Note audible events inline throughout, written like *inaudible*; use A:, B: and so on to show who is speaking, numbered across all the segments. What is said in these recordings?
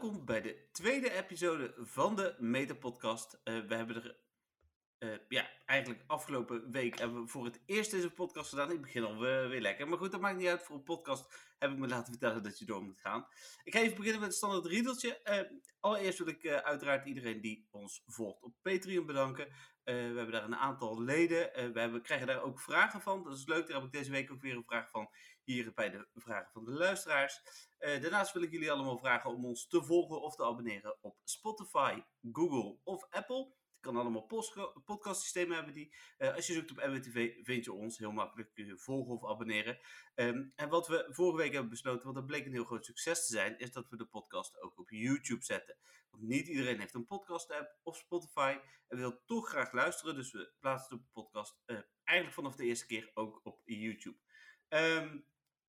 A: welkom bij de tweede episode van de Meta Podcast. Uh, we hebben er uh, ja, eigenlijk afgelopen week hebben we voor het eerst deze podcast gedaan. Ik begin al weer lekker. Maar goed, dat maakt niet uit. Voor een podcast heb ik me laten vertellen dat je door moet gaan. Ik ga even beginnen met het standaard riedeltje. Uh, allereerst wil ik uiteraard iedereen die ons volgt op Patreon bedanken. we hebben daar een aantal leden. we hebben, krijgen daar ook vragen van. Dat is leuk. Daar heb ik deze week ook weer een vraag van. Hier bij de vragen van de luisteraars. daarnaast wil ik jullie allemaal vragen om ons te volgen of te abonneren op Spotify, Google of Apple kan allemaal podcastsystemen hebben die. Uh, als je zoekt op MWTV vind je ons heel makkelijk. Kun je volgen of abonneren. Um, en wat we vorige week hebben besloten, want dat bleek een heel groot succes te zijn, is dat we de podcast ook op YouTube zetten. Want niet iedereen heeft een podcast app of Spotify en wil toch graag luisteren. Dus we plaatsen de podcast uh, eigenlijk vanaf de eerste keer ook op YouTube. Um,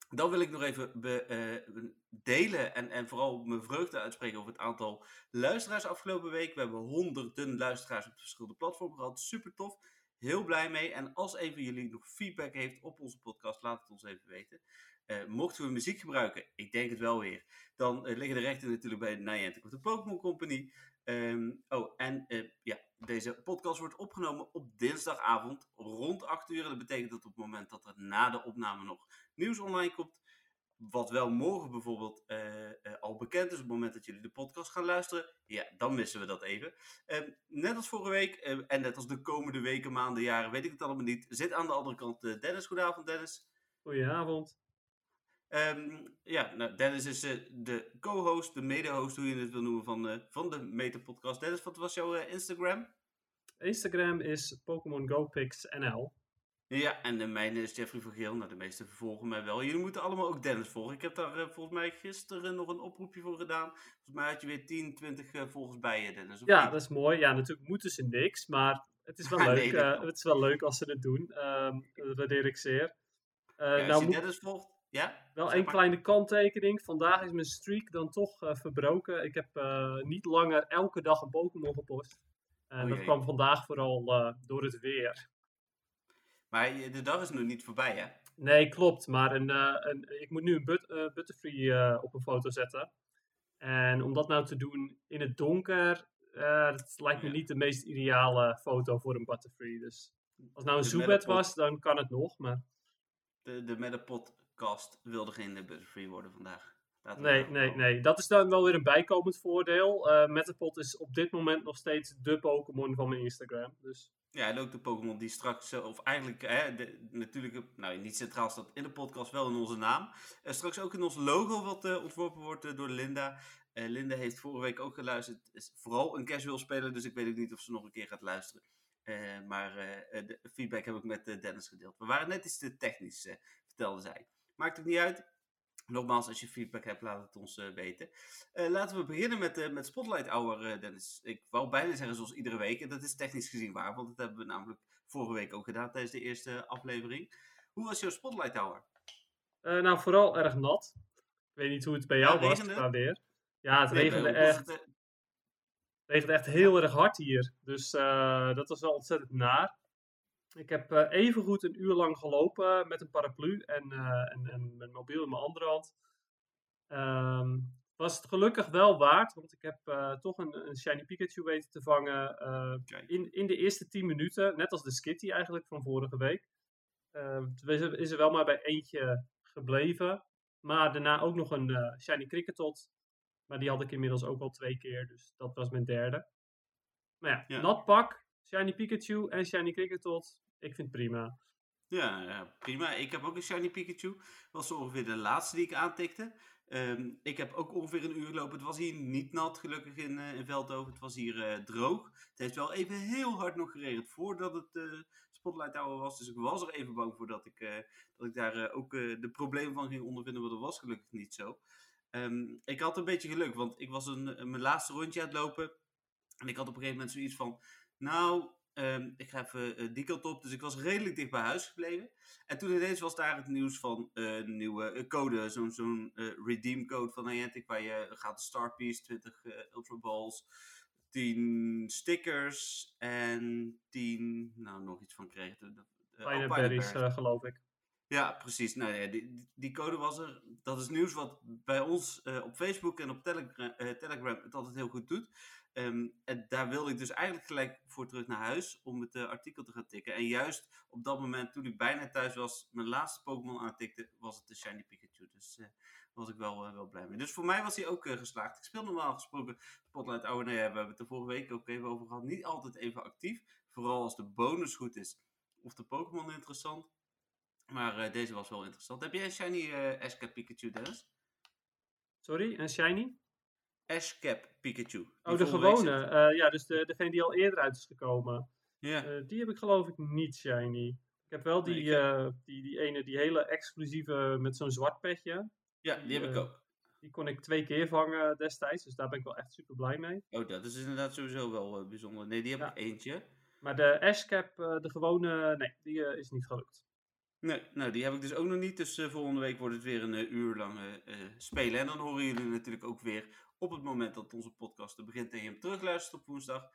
A: dan wil ik nog even be, uh, delen en, en vooral mijn vreugde uitspreken over het aantal luisteraars afgelopen week. We hebben honderden luisteraars op verschillende platformen gehad. Super tof. Heel blij mee. En als een van jullie nog feedback heeft op onze podcast, laat het ons even weten. Uh, mochten we muziek gebruiken, ik denk het wel weer, dan uh, liggen de rechten natuurlijk bij Niantic of de Pokémon Company. Um, oh, en ja, deze podcast wordt opgenomen op dinsdagavond rond 8 uur. Dat betekent dat op het moment dat er na de opname nog nieuws online komt, wat wel morgen bijvoorbeeld uh, uh, al bekend is op het moment dat jullie de podcast gaan luisteren, ja, dan missen we dat even. Uh, net als vorige week en net als de komende weken, maanden, jaren, weet ik het allemaal niet, zit aan de andere kant Dennis. Goedenavond, Dennis.
B: Goedenavond.
A: Um, ja, nou, Dennis is de co-host, de mede-host, hoe je het wil noemen, van, van de Meta Podcast. Dennis, wat was jouw Instagram?
B: Instagram is Pokémon NL.
A: Ja, en de mijne is Jeffrey van Geel. Nou, de meeste volgen mij wel. Jullie moeten allemaal ook Dennis volgen. Ik heb daar volgens mij gisteren nog een oproepje voor gedaan. Volgens mij had je weer 10, 20 uh, volgers bij je, Dennis.
B: Ja, niet? dat is mooi. Ja, natuurlijk moeten ze niks, maar het is wel, *laughs* leuk, nee, het is wel leuk als ze het doen. Um, dat waardeer ik zeer.
A: Ja, als nou, je Dennis volgt, ja?
B: Wel een kleine kanttekening. Vandaag is mijn streak dan toch verbroken. Ik heb niet langer elke dag een Pokémon gepost. En oh, dat kwam vandaag vooral door het weer.
A: Maar de dag is nog niet voorbij, hè?
B: Nee, klopt. Maar een, een, ik moet nu een but, Butterfree op een foto zetten. En om dat nou te doen in het donker, dat lijkt me niet de meest ideale foto voor een Butterfree. Dus als nou een Zoebed was, dan kan het nog, maar...
A: De, de Metapodcast wilde geen Butterfree worden vandaag.
B: nee, nee, nee. Dat is dan wel weer een bijkomend voordeel. Uh, Metapod is op dit moment nog steeds de Pokémon van mijn Instagram. Dus
A: ja, en ook de Pokémon die straks, eh, of eigenlijk hè, de, natuurlijk, nou niet centraal staat in de podcast, wel in onze naam. Uh, straks ook in ons logo wat uh, ontworpen wordt door Linda. Linda heeft vorige week ook geluisterd. Is vooral een casual speler, dus ik weet ook niet of ze nog een keer gaat luisteren. maar de feedback heb ik met Dennis gedeeld. We waren net iets te technisch, vertelde zij. Maakt het niet uit. Nogmaals, als je feedback hebt, laat het ons uh, weten. Uh, laten we beginnen met, uh, met Spotlight Hour, Dennis. Ik wou bijna zeggen zoals iedere week. En dat is technisch gezien waar, want dat hebben we namelijk vorige week ook gedaan tijdens de eerste aflevering. Hoe was jouw Spotlight Hour?
B: nou, vooral erg nat. Ik weet niet hoe het bij jou ja, was qua weer. Ja, het nee, regende echt. Het regende echt heel erg hard hier. Dus dat was wel ontzettend naar. Ik heb uh, even goed een uur lang gelopen met een paraplu en, uh, en, en mijn mobiel in mijn andere hand. Um, was het gelukkig wel waard, want ik heb uh, toch een, een, Shiny Pikachu weten te vangen in, in de eerste 10 minuten. Net als de Skitty eigenlijk van vorige week. Ehm, is er wel maar bij eentje gebleven. Maar daarna ook nog een Shiny Cricketot. Maar die had ik inmiddels ook al twee keer, dus dat was mijn derde. Maar ja, ja. nat pak, Shiny Pikachu en Shiny Cricketot. Ik vind het prima.
A: Ja, prima. Ik heb ook een Shiny Pikachu. Was ongeveer de laatste die ik aantikte. Um, ik heb ook ongeveer een uur gelopen. Het was hier niet nat, gelukkig in, uh, in Veldhoven. Het was hier uh, droog. Het heeft wel even heel hard nog geregend voordat het uh, Spotlight Tower was. Dus ik was er even bang voor dat ik, dat ik daar ook de problemen van ging ondervinden. Maar dat was gelukkig niet zo. Um, ik had een beetje geluk, want ik was een, mijn laatste rondje aan het lopen. En ik had op een gegeven moment zoiets van... Nou, Um, ik ga even uh, die kant op. Dus ik was redelijk dicht bij huis gebleven. En toen ineens was daar het nieuws van uh, een nieuwe uh, code. Zo'n zo'n redeem code van Niantic. Waar je gaat de Star Piece, 20 Ultra Balls, 10 stickers en 10... Nou, nog iets van kreeg.
B: Berries, geloof ik.
A: Ja, precies. Nou ja, die, die code was er. dat is nieuws wat bij ons op Facebook en op Telegram, Telegram het altijd heel goed doet. Ehm, en daar wilde ik dus eigenlijk gelijk voor terug naar huis om het artikel te gaan tikken. En juist op dat moment, toen ik bijna thuis was, mijn laatste Pokémon aantikte, was het de Shiny Pikachu. Dus daar was ik wel, wel blij mee. Dus voor mij was hij ook geslaagd. Ik speel normaal gesproken Spotlight Hour. Ja, we hebben het er vorige week ook even over gehad. Niet altijd even actief. Vooral als de bonus goed is of de Pokémon interessant. Maar deze was wel interessant. Heb jij een shiny Ashcap Pikachu, Dennis?
B: Sorry, een shiny?
A: Ashcap Pikachu.
B: Oh, de gewone. Uh, ja, dus de, degene die al eerder uit is gekomen. Ja. die heb ik geloof ik niet shiny. Ik heb wel die, nee, die, die ene, die hele exclusieve met zo'n zwart petje.
A: Ja, die, heb ik ook.
B: Die kon ik twee keer vangen destijds, dus daar ben ik wel echt super blij mee.
A: Oh, dat is inderdaad sowieso wel bijzonder. Nee, die heb ik eentje.
B: Maar de Ashcap, de gewone, nee, die is niet gelukt.
A: Nee, nou die heb ik dus ook nog niet. Dus uh, volgende week wordt het weer een uur lang spelen. En dan horen jullie natuurlijk ook weer op het moment dat onze podcast begint en je hem terugluistert op woensdag.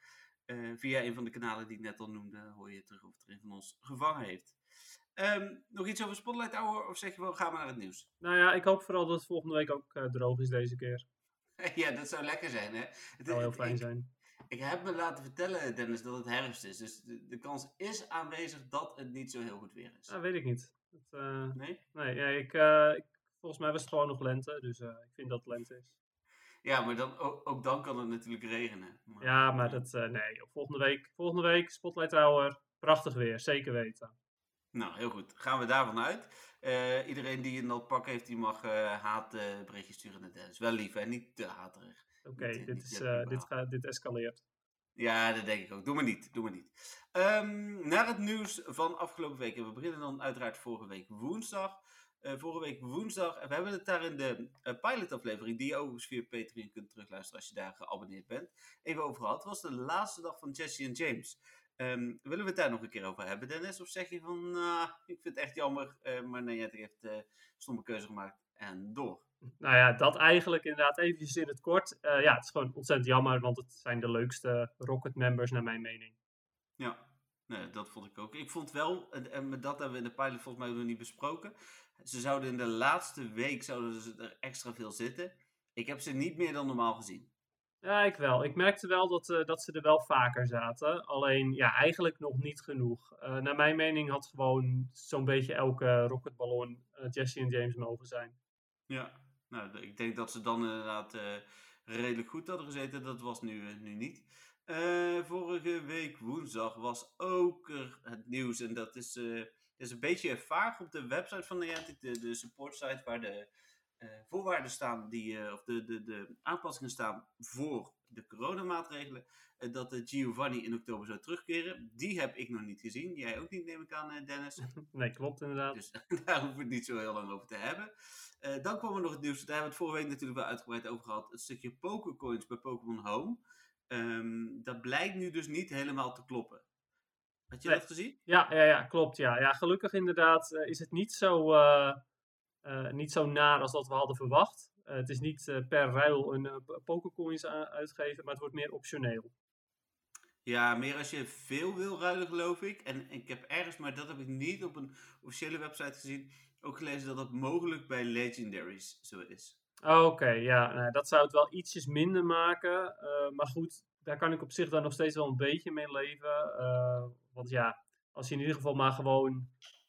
A: via een van de kanalen die ik net al noemde, hoor je terug of er een van ons gevangen heeft. Um, nog iets over Spotlight Hour of zeg je wel, gaan we naar het nieuws?
B: Nou ja, ik hoop vooral dat het volgende week ook droog is deze keer. *laughs*
A: ja, dat zou lekker zijn hè.
B: Het zou heel fijn zijn.
A: Ik heb me laten vertellen, Dennis, dat het herfst is. Dus de, de kans is aanwezig dat het niet zo heel goed weer is.
B: Ja, weet ik niet. Dat,
A: uh, nee?
B: Nee, ja, ik, ik, volgens mij was het gewoon nog lente. Dus ik vind dat het lente is.
A: Ja, maar dan, ook, ook dan kan het natuurlijk regenen.
B: Maar, ja, maar dat, nee. Volgende week, volgende week Spotlight Hour. Prachtig weer, zeker weten.
A: Nou, heel goed. Gaan we daarvan uit. iedereen die een notpak heeft, die mag haatberichtjes sturen naar Dennis. Wel lief, en niet te haterig.
B: Oké, dit, is, uh, dit, gaat, dit escaleert.
A: Ja, dat denk ik ook. Doe maar niet. Doe maar niet. Um, naar het nieuws van afgelopen week. En we beginnen dan uiteraard vorige week woensdag. Uh, vorige week woensdag. En we hebben het daar in de uh, pilotaflevering, die je overigens via Patreon kunt terugluisteren als je daar geabonneerd bent, even over gehad. Het was de laatste dag van Jesse en James. Um, willen we het daar nog een keer over hebben, Dennis? Of zeg je van, nou, ik vind het echt jammer, uh, maar nee, je hebt uh, stomme keuze gemaakt en door.
B: Nou ja, dat eigenlijk inderdaad eventjes in het kort. Ja, het is gewoon ontzettend jammer, want het zijn de leukste Rocket members naar mijn mening.
A: Ja, nee, dat vond ik ook. Ik vond wel, en met dat hebben we in de pilot volgens mij nog niet besproken. Ze zouden in de laatste week zouden ze er extra veel zitten. Ik heb ze niet meer dan normaal gezien.
B: Ja, ik wel. Ik merkte wel dat, uh, dat ze er wel vaker zaten. Alleen, ja, eigenlijk nog niet genoeg. Uh, naar mijn mening had gewoon zo'n beetje elke rocketballon uh, Jesse en James mogen zijn.
A: Ja, nou, ik denk dat ze dan inderdaad redelijk goed hadden gezeten. Dat was nu, nu niet. Vorige week woensdag was ook er het nieuws. En dat is, is een beetje vaag op de website van Niantic. De, de support site waar de voorwaarden staan. Die, of de, de, de aanpassingen staan voor de coronamaatregelen. dat de Giovanni in oktober zou terugkeren. Die heb ik nog niet gezien. Jij ook niet, neem ik aan, Dennis. *laughs*
B: Nee, klopt inderdaad.
A: Dus *laughs* daar hoeven we het niet zo heel lang over te hebben. Dan kwam er nog het nieuws, daar hebben we het vorige week natuurlijk wel uitgebreid over gehad. Het stukje Pokécoins bij Pokémon Home. Um, dat blijkt nu dus niet helemaal te kloppen. Had je nee. dat gezien?
B: Ja, ja, ja klopt. Ja. Ja, gelukkig inderdaad uh, is het niet zo, uh, niet zo naar als dat we hadden verwacht. het is niet per ruil een Pokécoins uitgeven, maar het wordt meer optioneel.
A: Ja, meer als je veel wil ruilen, geloof ik. En, en ik heb ergens, maar dat heb ik niet op een officiële website gezien ook gelezen dat dat mogelijk bij Legendaries zo is.
B: Oké, okay, ja, nou, dat zou het wel ietsjes minder maken. Uh, maar goed, daar kan ik op zich dan nog steeds wel een beetje mee leven. Uh, want ja, als je in ieder geval maar gewoon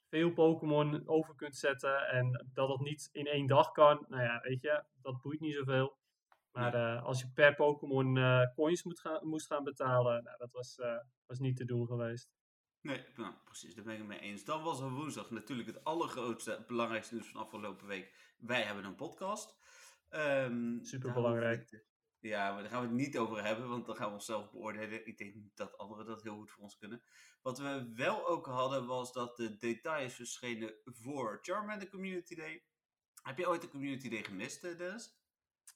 B: veel Pokémon over kunt zetten en dat dat niet in één dag kan, nou ja, weet je, dat boeit niet zoveel. Maar uh, als je per Pokémon coins moet gaan, moest gaan betalen, nou, dat was, was niet te doen geweest.
A: Nee, nou, precies, daar ben ik het mee eens. Dan was er woensdag natuurlijk het allergrootste, belangrijkste nieuws van afgelopen week. Wij hebben een podcast.
B: Um, Super belangrijk.
A: Ja, maar daar gaan we het niet over hebben, want dan gaan we onszelf beoordelen. Ik denk dat anderen dat heel goed voor ons kunnen. Wat we wel ook hadden, was dat de details verschenen voor Charmander Community Day. Heb je ooit de Community Day gemist, eh, Dennis?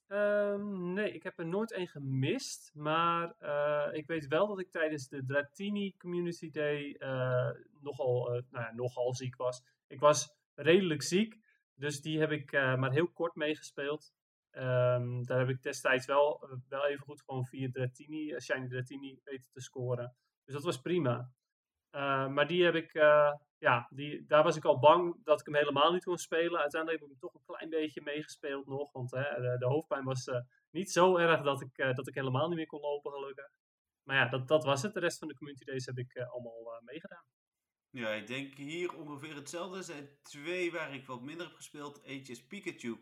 B: Um, nee, ik heb er nooit één gemist. Maar uh, ik weet wel dat ik tijdens de Dratini Community Day uh, nogal, nou ja, nogal ziek was. Ik was redelijk ziek, dus die heb ik maar heel kort meegespeeld. Um, daar heb ik destijds wel, wel even goed gewoon via Dratini, Shiny Dratini weten te scoren. Dus dat was prima. maar die heb ik, ja, die, daar was ik al bang dat ik hem helemaal niet kon spelen. Uiteindelijk heb ik hem toch een klein beetje meegespeeld nog. Want de, de, hoofdpijn was niet zo erg dat ik, dat ik helemaal niet meer kon lopen, gelukkig. Maar ja, dat, dat was het. De rest van de community days heb ik allemaal meegedaan.
A: Ja, ik denk hier ongeveer hetzelfde. Er zijn twee waar ik wat minder heb gespeeld. Eentje is Pikachu.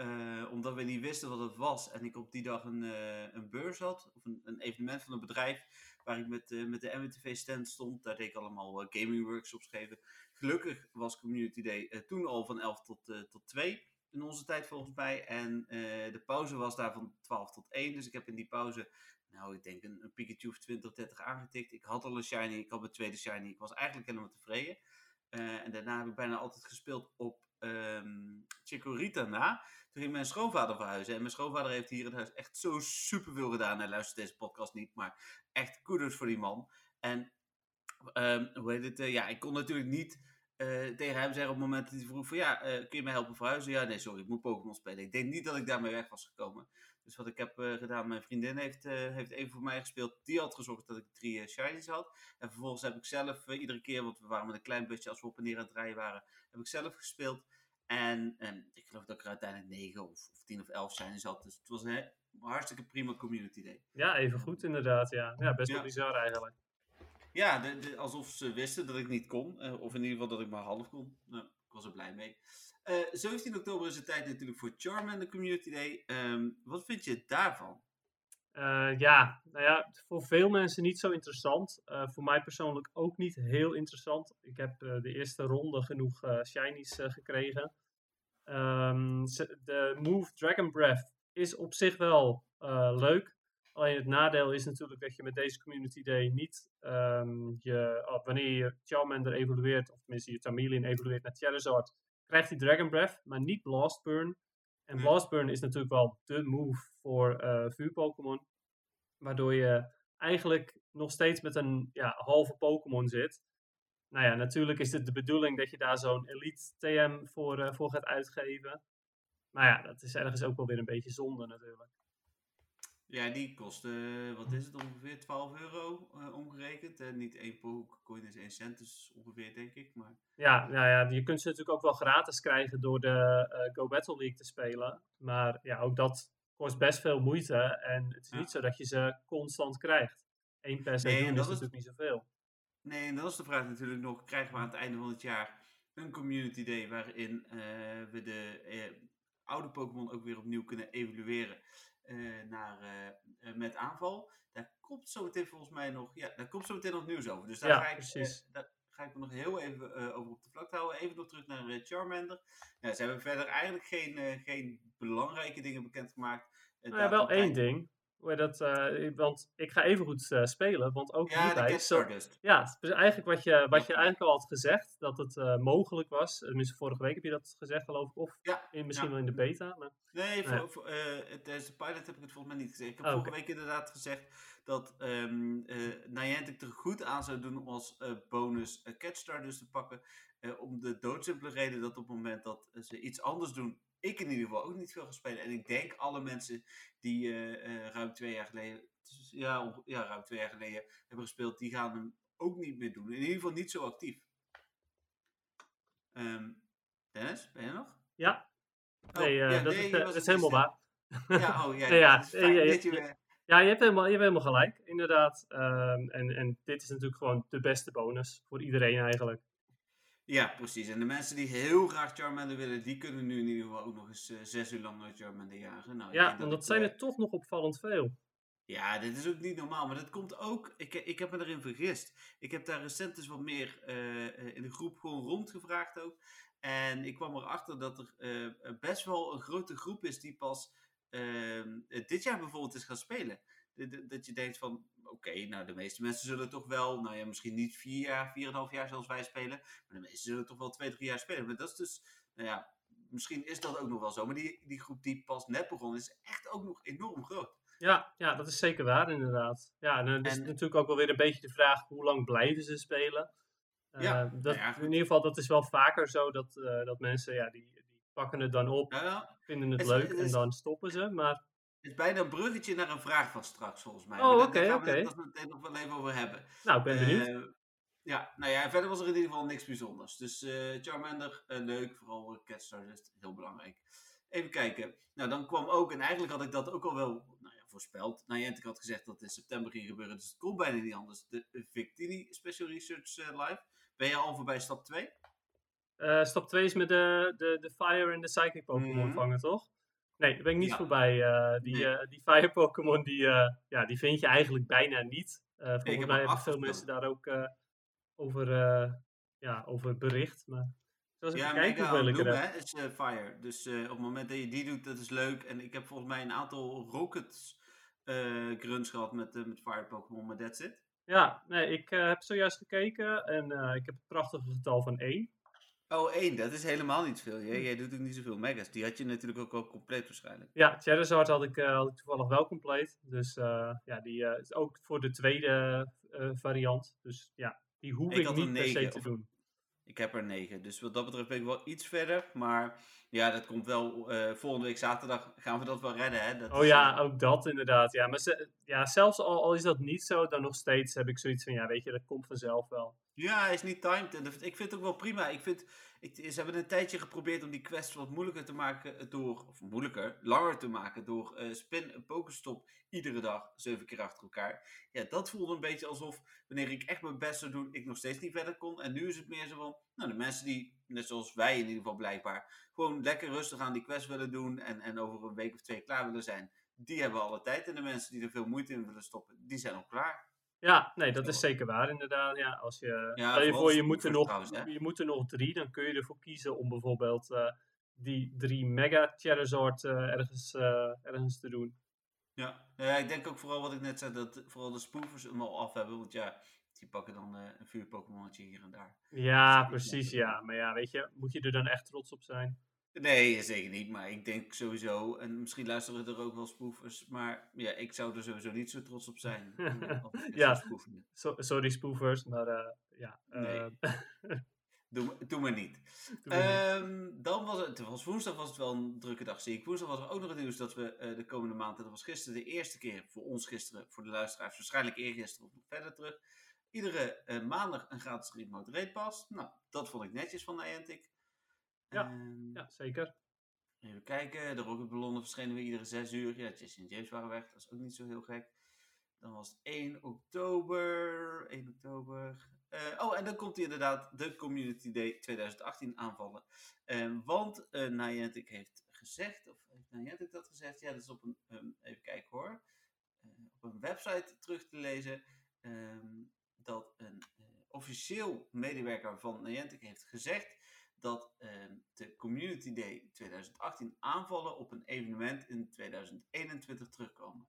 A: Uh, omdat we niet wisten wat het was. En ik op die dag een, uh, een beurs had. Of een, een, evenement van een bedrijf. Waar ik met, uh, met de MWTV stand stond. Daar deed ik allemaal gaming workshops geven. Gelukkig was Community Day toen al van 11 tot, tot 2. In onze tijd volgens mij. En de pauze was daar van 12 tot 1. Dus ik heb in die pauze nou, ik denk een, een Pikachu of 20, 30 aangetikt. Ik had al een shiny, ik had mijn tweede shiny. Ik was eigenlijk helemaal tevreden. En daarna heb ik bijna altijd gespeeld op um, Chikorita na. Toen ging mijn schoonvader verhuizen. En mijn schoonvader heeft hier in huis echt zo superveel gedaan. Hij luistert deze podcast niet, maar echt kudos voor die man. En um, hoe heet het? Uh, ja, ik kon natuurlijk niet uh, tegen hem zeggen op het moment dat hij vroeg van ja, uh, kun je mij helpen verhuizen? Ja, nee, sorry, ik moet Pokémon spelen. Ik denk niet dat ik daarmee weg was gekomen. Dus wat ik heb gedaan, mijn vriendin heeft, heeft even voor mij gespeeld. Die had gezorgd dat ik drie shinies had. En vervolgens heb ik zelf iedere keer, want we waren met een klein busje als we op en neer aan het rijden waren, heb ik zelf gespeeld. En, en ik geloof dat ik er uiteindelijk 9 of, of 10 of 11 shinies had. Dus het was een hartstikke prima community day.
B: Ja, even goed inderdaad. Ja, ja best wel ja. bizar eigenlijk.
A: Ja, de, de, alsof ze wisten dat ik niet kon. Uh, of in ieder geval dat ik maar half kon. Nou, ik was er blij mee. Uh, eh, 17 oktober is de tijd natuurlijk voor Charmander Community Day. Um, wat vind je daarvan?
B: Uh, ja, nou ja, voor veel mensen niet zo interessant. voor mij persoonlijk ook niet heel interessant. Ik heb de eerste ronde genoeg shinies gekregen. Um, de move Dragon Breath is op zich wel leuk. Alleen het nadeel is natuurlijk dat je met deze Community Day niet, um, je, oh, wanneer je Charmander evolueert, of tenminste je Tamilian evolueert naar Charizard, krijgt hij Dragon Breath, maar niet Blast Burn. En. Blast Burn is natuurlijk wel de move voor uh, vuur-Pokémon. Waardoor je eigenlijk nog steeds met een ja, halve Pokémon zit. Nou ja, natuurlijk is het de bedoeling dat je daar zo'n Elite TM voor, uh, voor gaat uitgeven. Maar ja, dat is ergens ook wel weer een beetje zonde natuurlijk.
A: Ja, die kost, wat is het, ongeveer 12 euro uh, omgerekend. En niet één coin is 1 cent, dus ongeveer denk ik. Maar...
B: Ja, nou ja, je kunt ze natuurlijk ook wel gratis krijgen door de uh, Go Battle League te spelen. Maar ja, ook dat kost best veel moeite. En het is niet zo dat je ze constant krijgt. Eén per seizoen nee, is, is natuurlijk niet zoveel.
A: Nee, en dat is de vraag natuurlijk nog. Krijgen we aan het einde van het jaar een community day waarin uh, we de oude Pokémon ook weer opnieuw kunnen evalueren? Eh, naar, eh, eh, met aanval. Daar komt zo meteen volgens mij nog, ja, daar komt zo meteen nog nieuws over. Dus daar, ga, ik, daar ga ik me nog heel even over op de vlakte houden. Even nog terug naar Charmander. Ja, ze hebben verder eigenlijk geen, geen belangrijke dingen bekendgemaakt.
B: Nou ja, wel één ding hoe dat, uh, want ik ga even goed uh, spelen, want ook
A: ja, hierbij... Zo,
B: ja, dus eigenlijk wat je, wat je eigenlijk al had gezegd, dat het uh, mogelijk was. Tenminste, vorige week heb je dat gezegd, geloof ik. Of
A: ja,
B: in, misschien ja. wel in de beta. Maar,
A: nee, voor, voor, tijdens de pilot heb ik het volgens mij niet gezegd. Ik heb oh, vorige okay. week inderdaad gezegd dat um, Niantic er goed aan zou doen om als bonus Catchstar dus te pakken. om de doodsimpele reden dat op het moment dat ze iets anders doen, ik in ieder geval ook niet veel ga spelen. En ik denk alle mensen die uh, uh, ruim twee jaar geleden, ja, ja, ruim twee jaar geleden hebben gespeeld, die gaan hem ook niet meer doen. In ieder geval niet zo actief. Um, Dennis, ben je nog?
B: Ja. Oh, nee, uh, ja, dat, nee, is, dat is helemaal waar.
A: Ja, oh ja. nee, *laughs* ja,
B: je, ja, je hebt helemaal, je hebt helemaal gelijk, inderdaad. Um, en, en dit is natuurlijk gewoon de beste bonus voor iedereen eigenlijk.
A: Ja, precies. En de mensen die heel graag Charmander willen, die kunnen nu in ieder geval ook nog eens uh, zes uur lang Charmander jagen. Nou,
B: ja, want dat, zijn er toch nog opvallend veel.
A: Ja, dit is ook niet normaal. Maar dat komt ook, ik, ik heb me erin vergist. Ik heb daar recent dus wat meer uh, in de groep gewoon rondgevraagd ook. En ik kwam erachter dat er uh, best wel een grote groep is die pas ehm, dit jaar bijvoorbeeld is gaan spelen. Dat je denkt van, oké, nou de meeste mensen zullen toch wel, nou ja, misschien niet vier jaar, vier en half jaar zoals wij spelen, maar de meeste zullen toch wel twee, drie jaar spelen. Maar dat is dus, nou ja, misschien is dat ook nog wel zo. Maar die, die groep die pas net begon, is echt ook nog enorm groot.
B: Ja, ja, dat is zeker waar inderdaad. Ja, en dan is natuurlijk ook wel weer een beetje de vraag, hoe lang blijven ze spelen? Ja, uh, dat, in ieder geval, dat is wel vaker zo dat, uh, dat mensen, ja, die, die pakken het dan op, ja, vinden het, het leuk en dan stoppen ze. Maar
A: het is bijna een bruggetje naar een vraag van straks, volgens mij.
B: Oh, oké, oké.
A: Okay, Daar gaan we het meteen nog wel even over hebben.
B: Nou, ik ben benieuwd. Uh,
A: Ja, nou ja, verder was er in ieder geval niks bijzonders. Dus Charmander, leuk, vooral Cat Stardust, heel belangrijk. Even kijken. Nou, dan kwam ook, en eigenlijk had ik dat ook al wel nou ja, voorspeld. Niantic had gezegd dat het in september ging gebeuren, dus het kon bijna niet anders. De Victini Special Research Live. Ben je al voorbij stap 2?
B: Uh, stap 2 is met de, de, de Fire en de Psychic Pokémon mm vangen, toch? Nee, daar ben ik niet voorbij. Uh, die, nee. uh, die Fire Pokémon, die, ja, die vind je eigenlijk bijna niet. volgens mij hebben veel mensen daar ook over, ja, over bericht. Maar zoals ik
A: ja,
B: kijken
A: hoeveel ik er heb. is Fire. Dus op het moment dat je die doet, dat is leuk. En ik heb volgens mij een aantal Rockets grunts gehad met, met Fire Pokémon, maar that's it.
B: Ja, nee, ik heb zojuist gekeken en ik heb het prachtige getal van 1.
A: Oh, één, dat is helemaal niet veel. Jij, jij doet ook niet zoveel megas. Die had je natuurlijk ook al compleet waarschijnlijk.
B: Ja, Charizard had ik, uh, had ik toevallig wel compleet. Dus uh, ja, die uh, is ook voor de tweede variant. Dus ja, die hoef ik, ik niet per se te doen.
A: Ik heb er negen. Dus wat dat betreft ben ik wel iets verder. Maar ja, dat komt wel. Volgende week zaterdag gaan we dat wel redden. Hè? Dat
B: oh ja, ook dat inderdaad. Ja, maar ja, zelfs al, al, is dat niet zo, dan nog steeds heb ik zoiets van: ja, weet je, dat komt vanzelf wel.
A: Ja, hij is niet timed. En ik vind het ook wel prima. Ik vind, ik, ze hebben een tijdje geprobeerd om die quest wat moeilijker te maken door, of moeilijker, langer te maken door uh, spin en pokestop iedere dag, zeven keer achter elkaar. Ja, dat voelde een beetje alsof wanneer ik echt mijn best zou doen, ik nog steeds niet verder kon. En nu is het meer zo van, nou, de mensen die, net zoals wij in ieder geval blijkbaar, gewoon lekker rustig aan die quest willen doen en, en over een week of twee klaar willen zijn, die hebben alle tijd. En de mensen die er veel moeite in willen stoppen, die zijn al klaar.
B: Ja, nee, dat is zeker waar inderdaad. Ja, als je, ja, je voor, je moet, er nog, je moet er nog drie, dan kun je ervoor kiezen om bijvoorbeeld uh, die drie Mega Charizard uh, ergens, uh, ergens te doen.
A: Ja. ja, ik denk ook vooral wat ik net zei, dat vooral de spoofers hem al af hebben. Want ja, die pakken dan een vuur Pokémonnetje hier en daar.
B: Ja, precies, ja. Maar ja, weet je, moet je er dan echt trots op zijn?
A: Nee, zeker niet. Maar ik denk sowieso, en misschien luisteren er ook wel spoofers, maar ja, ik zou er sowieso niet zo trots op zijn. *laughs*
B: ja, so, sorry spoofers, maar uh, ja. Uh, *laughs*
A: doe, doe maar niet. Um, dan was het, was woensdag was het wel een drukke dag, zie ik. Woensdag was er ook nog het nieuws dat we uh, de komende maand, dat was gisteren de eerste keer, voor ons gisteren, voor de luisteraars, waarschijnlijk eergisteren of nog verder terug, iedere maandag een gratis remote rate pass. Nou, dat vond ik netjes van Niantic.
B: Ja, um, ja zeker.
A: Even kijken, de rocketballonnen verschenen weer iedere 6 uur. Ja, Jesse en James waren weg, dat is ook niet zo heel gek. Dan was het 1 oktober. 1 oktober. Uh, oh, en dan komt hij inderdaad de Community Day 2018 aanvallen. Um, want uh, Niantic heeft gezegd, of heeft Niantic dat gezegd? Ja, dat is op een, um, even kijken hoor. Uh, op een website terug te lezen. Um, dat een officieel medewerker van Niantic heeft gezegd dat ehm, de Community Day 2018 aanvallen op een evenement in 2021 terugkomen.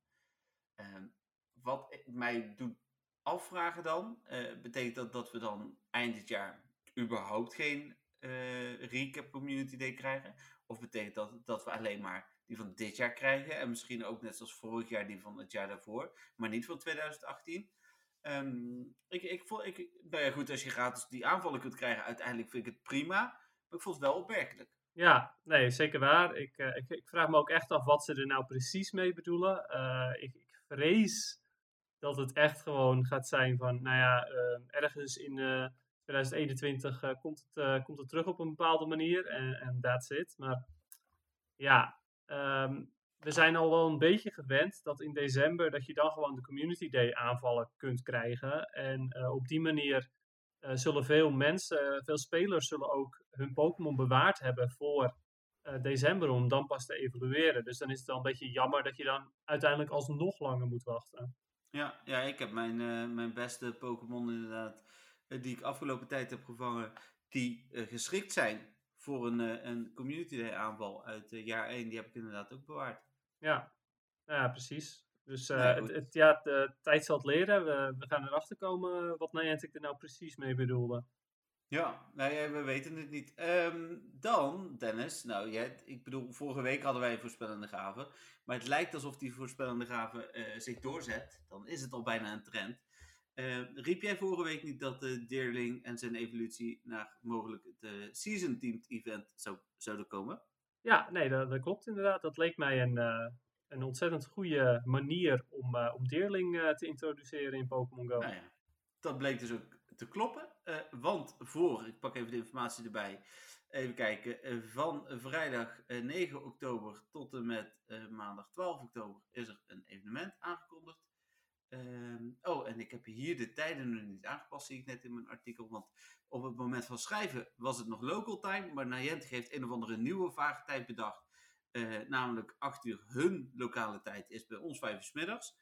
A: Ehm, wat mij doet afvragen dan, uh, betekent dat dat we dan eind dit jaar überhaupt geen uh, recap Community Day krijgen? Of betekent dat dat we alleen maar die van dit jaar krijgen en misschien ook net zoals vorig jaar die van het jaar daarvoor, maar niet van 2018? Um, ehm, ik, ik, vond, ik, nou ja, goed, als je gratis die aanvallen kunt krijgen, uiteindelijk vind ik het prima. Ik vond het wel opmerkelijk.
B: Ja, nee, zeker waar. Ik, uh, ik, ik, vraag me ook echt af wat ze er nou precies mee bedoelen. Uh, ik, ik, vrees dat het echt gewoon gaat zijn van, nou ja, uh, ergens in 2021 komt, het, komt het terug op een bepaalde manier en, that's it. Maar ja, um, we zijn al wel een beetje gewend dat in december dat je dan gewoon de Community Day aanvallen kunt krijgen. En op die manier uh, zullen veel mensen, veel spelers zullen ook hun Pokémon bewaard hebben voor uh, december om dan pas te evolueren. Dus dan is het wel een beetje jammer dat je dan uiteindelijk alsnog langer moet wachten.
A: Ja, ja ik heb mijn, uh, mijn beste Pokémon inderdaad, die ik afgelopen tijd heb gevangen, die geschikt zijn voor een, een Community Day aanval uit jaar 1. Die heb ik inderdaad ook bewaard.
B: Ja, ja precies. Dus uh, het, het, ja, de tijd zal het leren. We, we gaan erachter komen wat Niantic er nou precies mee bedoelde.
A: Ja, nou we weten het niet. Um, dan, Dennis, nou, jij, ik bedoel, vorige week hadden wij een voorspellende gave. Maar het lijkt alsof die voorspellende gave uh, zich doorzet. Dan is het al bijna een trend. Uh, riep jij vorige week niet dat de Deerling en zijn evolutie naar mogelijk het Season Teamed event zou, zouden komen?
B: Ja, nee, dat, dat, klopt inderdaad. Dat leek mij een, een ontzettend goede manier om, uh, om Deerling uh, te introduceren in Pokémon Go.
A: Nou ja, dat bleek dus ook te kloppen. want voor, ik pak even de informatie erbij. Even kijken, van vrijdag 9 oktober tot en met maandag 12 oktober is er een evenement aangekondigd. Ehm, oh, en ik heb hier de tijden nog niet aangepast, zie ik net in mijn artikel. Want op het moment van schrijven was het nog local time. Maar Niantic heeft een of andere nieuwe vage tijd bedacht. Uh, namelijk 8 uur hun lokale tijd is bij ons 5 uur s middags.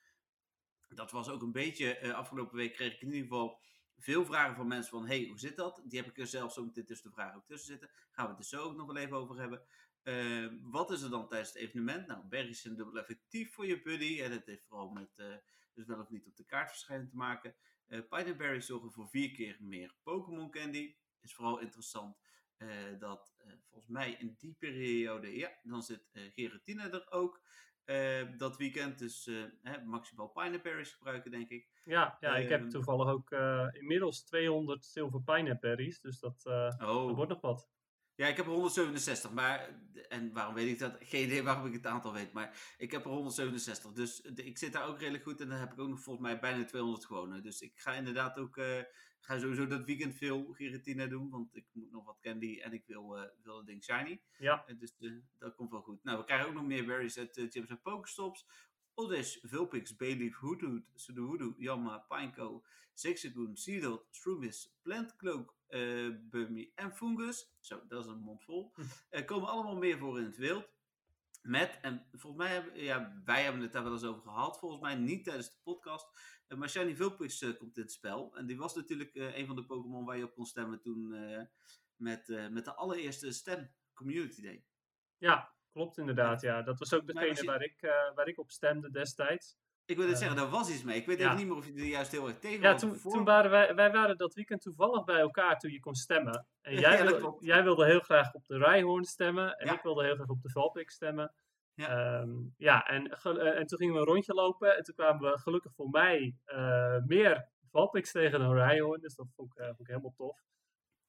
A: Dat was ook een beetje, uh, afgelopen week kreeg ik in ieder geval veel vragen van mensen van, hey, hoe zit dat? Die heb ik er zelf zo meteen tussen de vragen ook tussen zitten. Gaan we het er zo ook nog wel even over hebben. Uh, wat is er dan tijdens het evenement? Nou, berries zijn dubbel effectief voor je buddy. En het heeft vooral met dus wel of niet op de kaart verschijnen te maken. Uh, Pineberry zorgen voor vier keer meer Pokémon Candy. Is vooral interessant uh, dat uh, volgens mij in die periode, ja, dan zit uh, er ook. dat weekend, dus maximaal Pineberries gebruiken, denk ik.
B: Ja, ja ik heb ehm, toevallig ook inmiddels 200 zilver Pineberries, dus dat, oh. dat wordt nog wat.
A: Ja, ik heb er 167, maar. En waarom weet ik dat? Geen idee waarom ik het aantal weet, maar ik heb er 167. Dus ik zit daar ook redelijk goed en dan heb ik ook nog volgens mij bijna 200 gewonnen. Dus ik ga inderdaad ook. Uh, ga sowieso dat weekend veel Giratina doen, want ik moet nog wat candy en ik wil, uh, wil ding shiny.
B: Ja.
A: Uh, dus dat komt wel goed. Nou, we krijgen ook nog meer berries uit Gyms en Pokestops. Oddish, Vulpix, Bayleaf, Hoodhood, Sudowoodo, Yamma, Pineco, Zigzagoon, Seedot, Shroomis, Plantcloak, uh, Bummy en Fungus. Zo, dat is een mond vol. Uh, komen allemaal meer voor in het wild. Met, en volgens mij hebben ja, wij hebben het daar wel eens over gehad. Volgens mij niet tijdens de podcast. Uh, maar Shiny Vulpix komt in het spel. En die was natuurlijk een van de Pokémon waar je op kon stemmen toen met, met de allereerste stem Community Day.
B: Ja, klopt inderdaad. Ja. Dat was ook degene waar, ik, waar ik op stemde destijds.
A: Ik wil het zeggen, daar was iets mee. Ik weet even niet meer of je er juist heel erg tegen
B: ja, was. Ja, toen, toen waren wij, wij waren dat weekend toevallig bij elkaar toen je kon stemmen. En *laughs* jij, wil, jij wilde heel graag op de Rijhoorn stemmen. En ik wilde heel graag op de Valpik stemmen. Ja, um, ja en, eh, en toen gingen we een rondje lopen. En toen kwamen we gelukkig voor mij uh, meer Valpiks tegen dan Rijhoorn. Dus dat vond ik, uh, vond ik helemaal tof.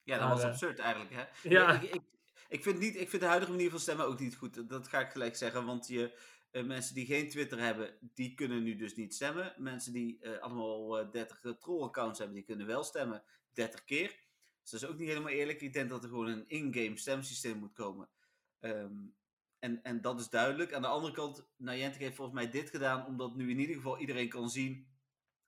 A: Ja, dat was absurd eigenlijk. Hè? *laughs* Ja. Ik, ik, ik, vind niet, ik vind de huidige manier van stemmen ook niet goed. Dat ga ik gelijk zeggen. Want je, uh, mensen die geen Twitter hebben, die kunnen nu dus niet stemmen. Mensen die uh, allemaal uh, 30 troll-accounts hebben, die kunnen wel stemmen 30 keer. Dus dat is ook niet helemaal eerlijk. Ik denk dat er gewoon een in-game stemsysteem moet komen. Um, en, en dat is duidelijk. Aan de andere kant, Niantic heeft volgens mij dit gedaan, omdat nu in ieder geval iedereen kan zien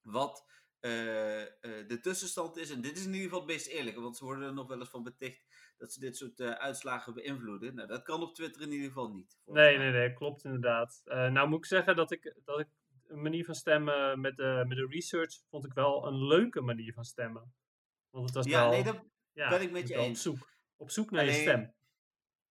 A: wat de tussenstand is. En dit is in ieder geval het meest eerlijke, want ze worden er nog wel eens van beticht dat ze dit soort uh, uitslagen beïnvloeden. Nou, dat kan op Twitter in ieder geval niet.
B: Nee, nee, nee, klopt inderdaad. Uh, nou moet ik zeggen dat ik, dat ik een manier van stemmen met de, met de research vond ik wel een leuke manier van stemmen. Want het was
A: ja,
B: wel,
A: nee, dat ja, ben ik met je eens.
B: Op zoek, op zoek naar Alleen, je stem.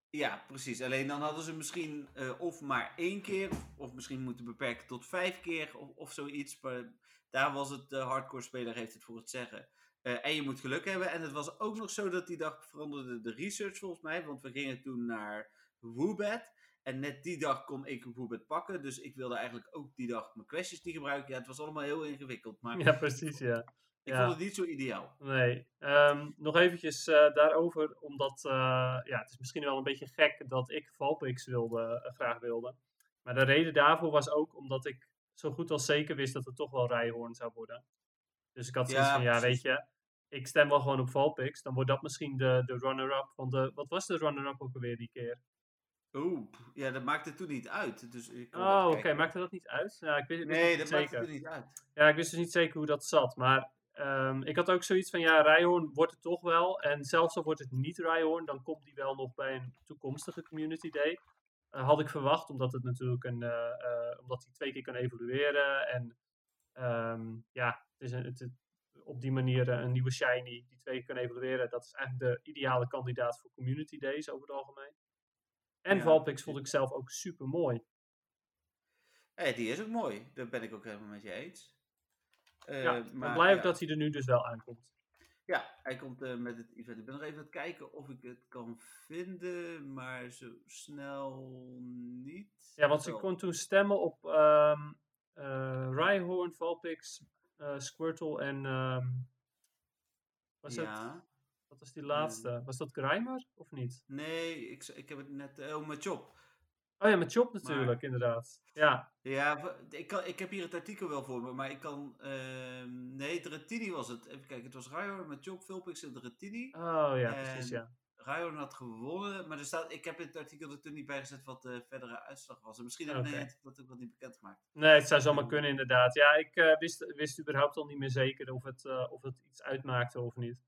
A: Ja, precies. Alleen dan hadden ze misschien uh, of maar één keer, of misschien moeten beperken tot vijf keer of, of zoiets. Maar daar was het, de hardcore speler heeft het voor het zeggen. Uh, en je moet geluk hebben. En het was ook nog zo dat die dag veranderde de research volgens mij. Want we gingen toen naar Woobat. En net die dag kon ik Woobat pakken. Dus ik wilde eigenlijk ook die dag mijn questions niet gebruiken. Ja, het was allemaal heel ingewikkeld. Maar
B: ja, precies, ja.
A: Ik vond het niet zo ideaal.
B: Nee. Um, nog eventjes uh, daarover. Omdat, uh, ja, het is misschien wel een beetje gek dat ik Valpix wilde, graag wilde. Maar de reden daarvoor was ook omdat ik zo goed als zeker wist dat het toch wel Rijhoorn zou worden. Dus ik had zoiets ja, van, ja, weet je, ik stem wel gewoon op Valpix. Dan wordt dat misschien de, de runner-up. Want de, wat was de runner-up ook alweer die keer?
A: Oeh, ja, dat maakte toen niet uit. Dus ik
B: oh, oké, okay. maakte dat niet uit? Ja, ik wist,
A: nee, dat maakte niet uit.
B: Ja, ik wist dus niet zeker hoe dat zat. Maar um, ik had ook zoiets van, ja, Rijhoorn wordt het toch wel. En zelfs al wordt het niet Rijhoorn, dan komt die wel nog bij een toekomstige Community Day. Uh, had ik verwacht, omdat het natuurlijk een, uh, uh, omdat hij twee keer kan evolueren. En um, ja, is een, het, op die manier eh, een nieuwe shiny die twee kunnen evalueren. Dat is eigenlijk de ideale kandidaat voor community days over het algemeen. En ja. Valpix vond ik zelf ook super mooi.
A: Hey, die is ook mooi. Daar ben ik ook helemaal met je eens.
B: Uh, ja, maar blij ja. dat hij er nu dus wel aankomt.
A: Ja, hij komt uh, met het event. Ik ben nog even aan het kijken of ik het kan vinden, maar zo snel niet.
B: Ja, want ze kon toen stemmen op um, uh, Rhyhorn, Valpix, Squirtle en. Um, was ja. Het, wat was die laatste? Um, was dat Grimer of niet?
A: Nee, ik, ik heb het net. Oh, met Chop.
B: Oh ja, met Chop natuurlijk, inderdaad. Ja,
A: ja ik, kan, ik heb hier het artikel wel voor me, maar ik kan... Uh, nee, Dratini was het. Even kijken, het was Rayor met Chop, Vulpix en Dratini.
B: Oh ja, precies, ja.
A: Rayon had gewonnen, maar er staat, ik heb in het artikel er toen niet bij gezet wat de verdere uitslag was. En misschien heb okay. dat ook wel niet bekendgemaakt.
B: Nee, het zou zomaar kunnen inderdaad. Ja, ik uh, wist, wist überhaupt al niet meer zeker of het, uh, of het iets uitmaakte of niet.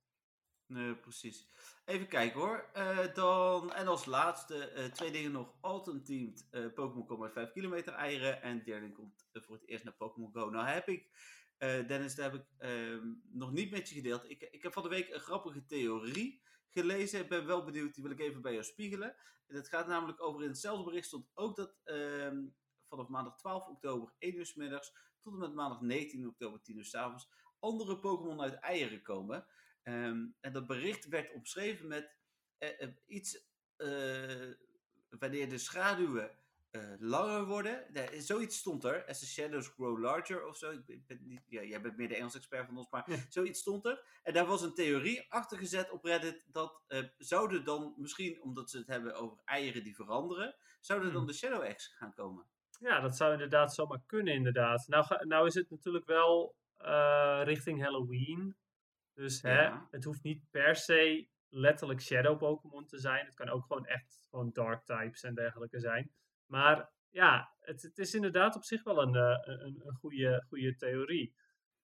A: Nee, precies. Even kijken hoor. Uh, dan, en als laatste twee dingen nog. Alton teamed Pokémon Go met 5 kilometer eieren. En derde komt voor het eerst naar Pokémon Go. Nou heb ik, Dennis, daar heb ik ehm, nog niet met je gedeeld. Ik, ik heb van de week een grappige theorie gelezen. Ik ben wel benieuwd, die wil ik even bij jou spiegelen. Het gaat namelijk over, in hetzelfde bericht stond ook dat ehm, vanaf maandag 12 oktober 1 uur s middags tot en met maandag 19 oktober 10 uur s avonds andere Pokémon uit eieren komen. Ehm, en dat bericht werd omschreven met eh, eh, iets uh, wanneer de schaduwen uh, langer worden. Nee, zoiets stond er. As the shadows grow larger of zo. Ik ben niet, ja, jij bent meer de Engels expert van ons, maar zoiets stond er. En daar was een theorie achter gezet op Reddit. Dat uh, zouden dan misschien, omdat ze het hebben over eieren die veranderen, zouden dan hmm. de shadow eggs gaan komen.
B: Ja, dat zou inderdaad zomaar kunnen, inderdaad. Nou, ga, nou is het natuurlijk wel uh, richting Halloween. Dus ja. hè, het hoeft niet per se letterlijk Shadow Pokémon te zijn. Het kan ook gewoon echt gewoon Dark types en dergelijke zijn. Maar ja, het, het is inderdaad op zich wel een, uh, een, een goede, goede theorie.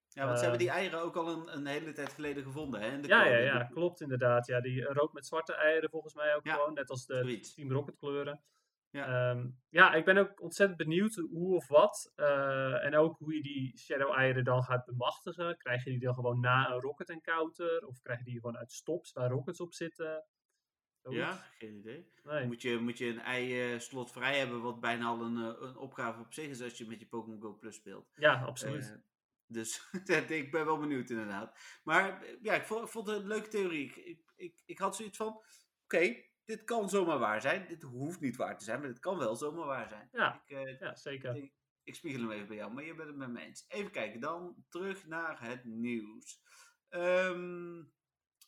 A: Ja, want ze hebben die eieren ook al een, een hele tijd geleden gevonden, hè?
B: ja, ja, ja, klopt inderdaad. Ja, die rood met zwarte eieren volgens mij ook gewoon, net als de zoiets. Team Rocket kleuren. Ja. Um, ja, ik ben ook ontzettend benieuwd hoe of wat. Uh, en ook hoe je die Shadow eieren dan gaat bemachtigen. Krijg je die dan gewoon na een Rocket Encounter? Of krijg je die gewoon uit stops waar Rockets op zitten?
A: Ja, geen idee. Moet, je, moet je een ei-slot vrij hebben, wat bijna al een, eh, een opgave op zich is als je met je Pokémon Go Plus speelt.
B: Ja, absoluut. Uh,
A: dus *laughs* ik ben wel benieuwd inderdaad. Maar eh, ja, ik vond, vond het een leuke theorie. Ik, ik, ik, had zoiets van, oké, dit kan zomaar waar zijn. Dit hoeft niet waar te zijn, maar dit kan wel zomaar waar zijn.
B: Ja, ik, uh, ja zeker.
A: Ik, ik, spiegel hem even bij jou, maar je bent het met me eens. Even kijken, dan terug naar het nieuws. Um,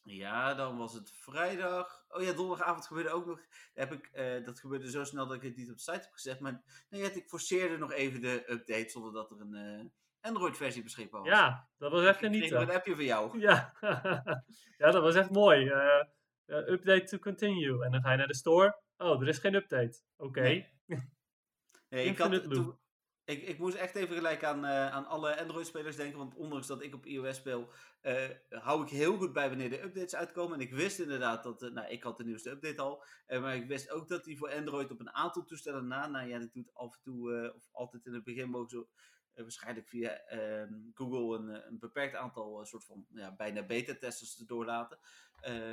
A: ja, dan was het vrijdag. Oh ja, donderdagavond gebeurde ook nog. Heb ik, uh, dat gebeurde zo snel dat ik het niet op de site heb gezet. Maar nee, ik forceerde nog even de update zonder dat er een uh, Android-versie beschikbaar was.
B: Ja, dat was echt genieten.
A: Ik een appje van jou.
B: Ja, *laughs* ja dat was echt mooi. Uh, update to continue. En dan ga je naar de store. Oh, er is geen update. Oké. Okay.
A: Nee. *laughs* nee ik had, toen, ik, ik moest echt even gelijk aan, uh, aan alle Android-spelers denken. Want ondanks dat ik op iOS speel, uh, hou ik heel goed bij wanneer de updates uitkomen. En ik wist inderdaad dat, uh, nou, ik had de nieuwste update al. maar ik wist ook dat die voor Android op een aantal toestellen na, nou ja, dat doet af en toe, of altijd in het begin mogen zo, waarschijnlijk via ehm, Google een, een beperkt aantal soort van, ja, bijna beta-testers te doorlaten.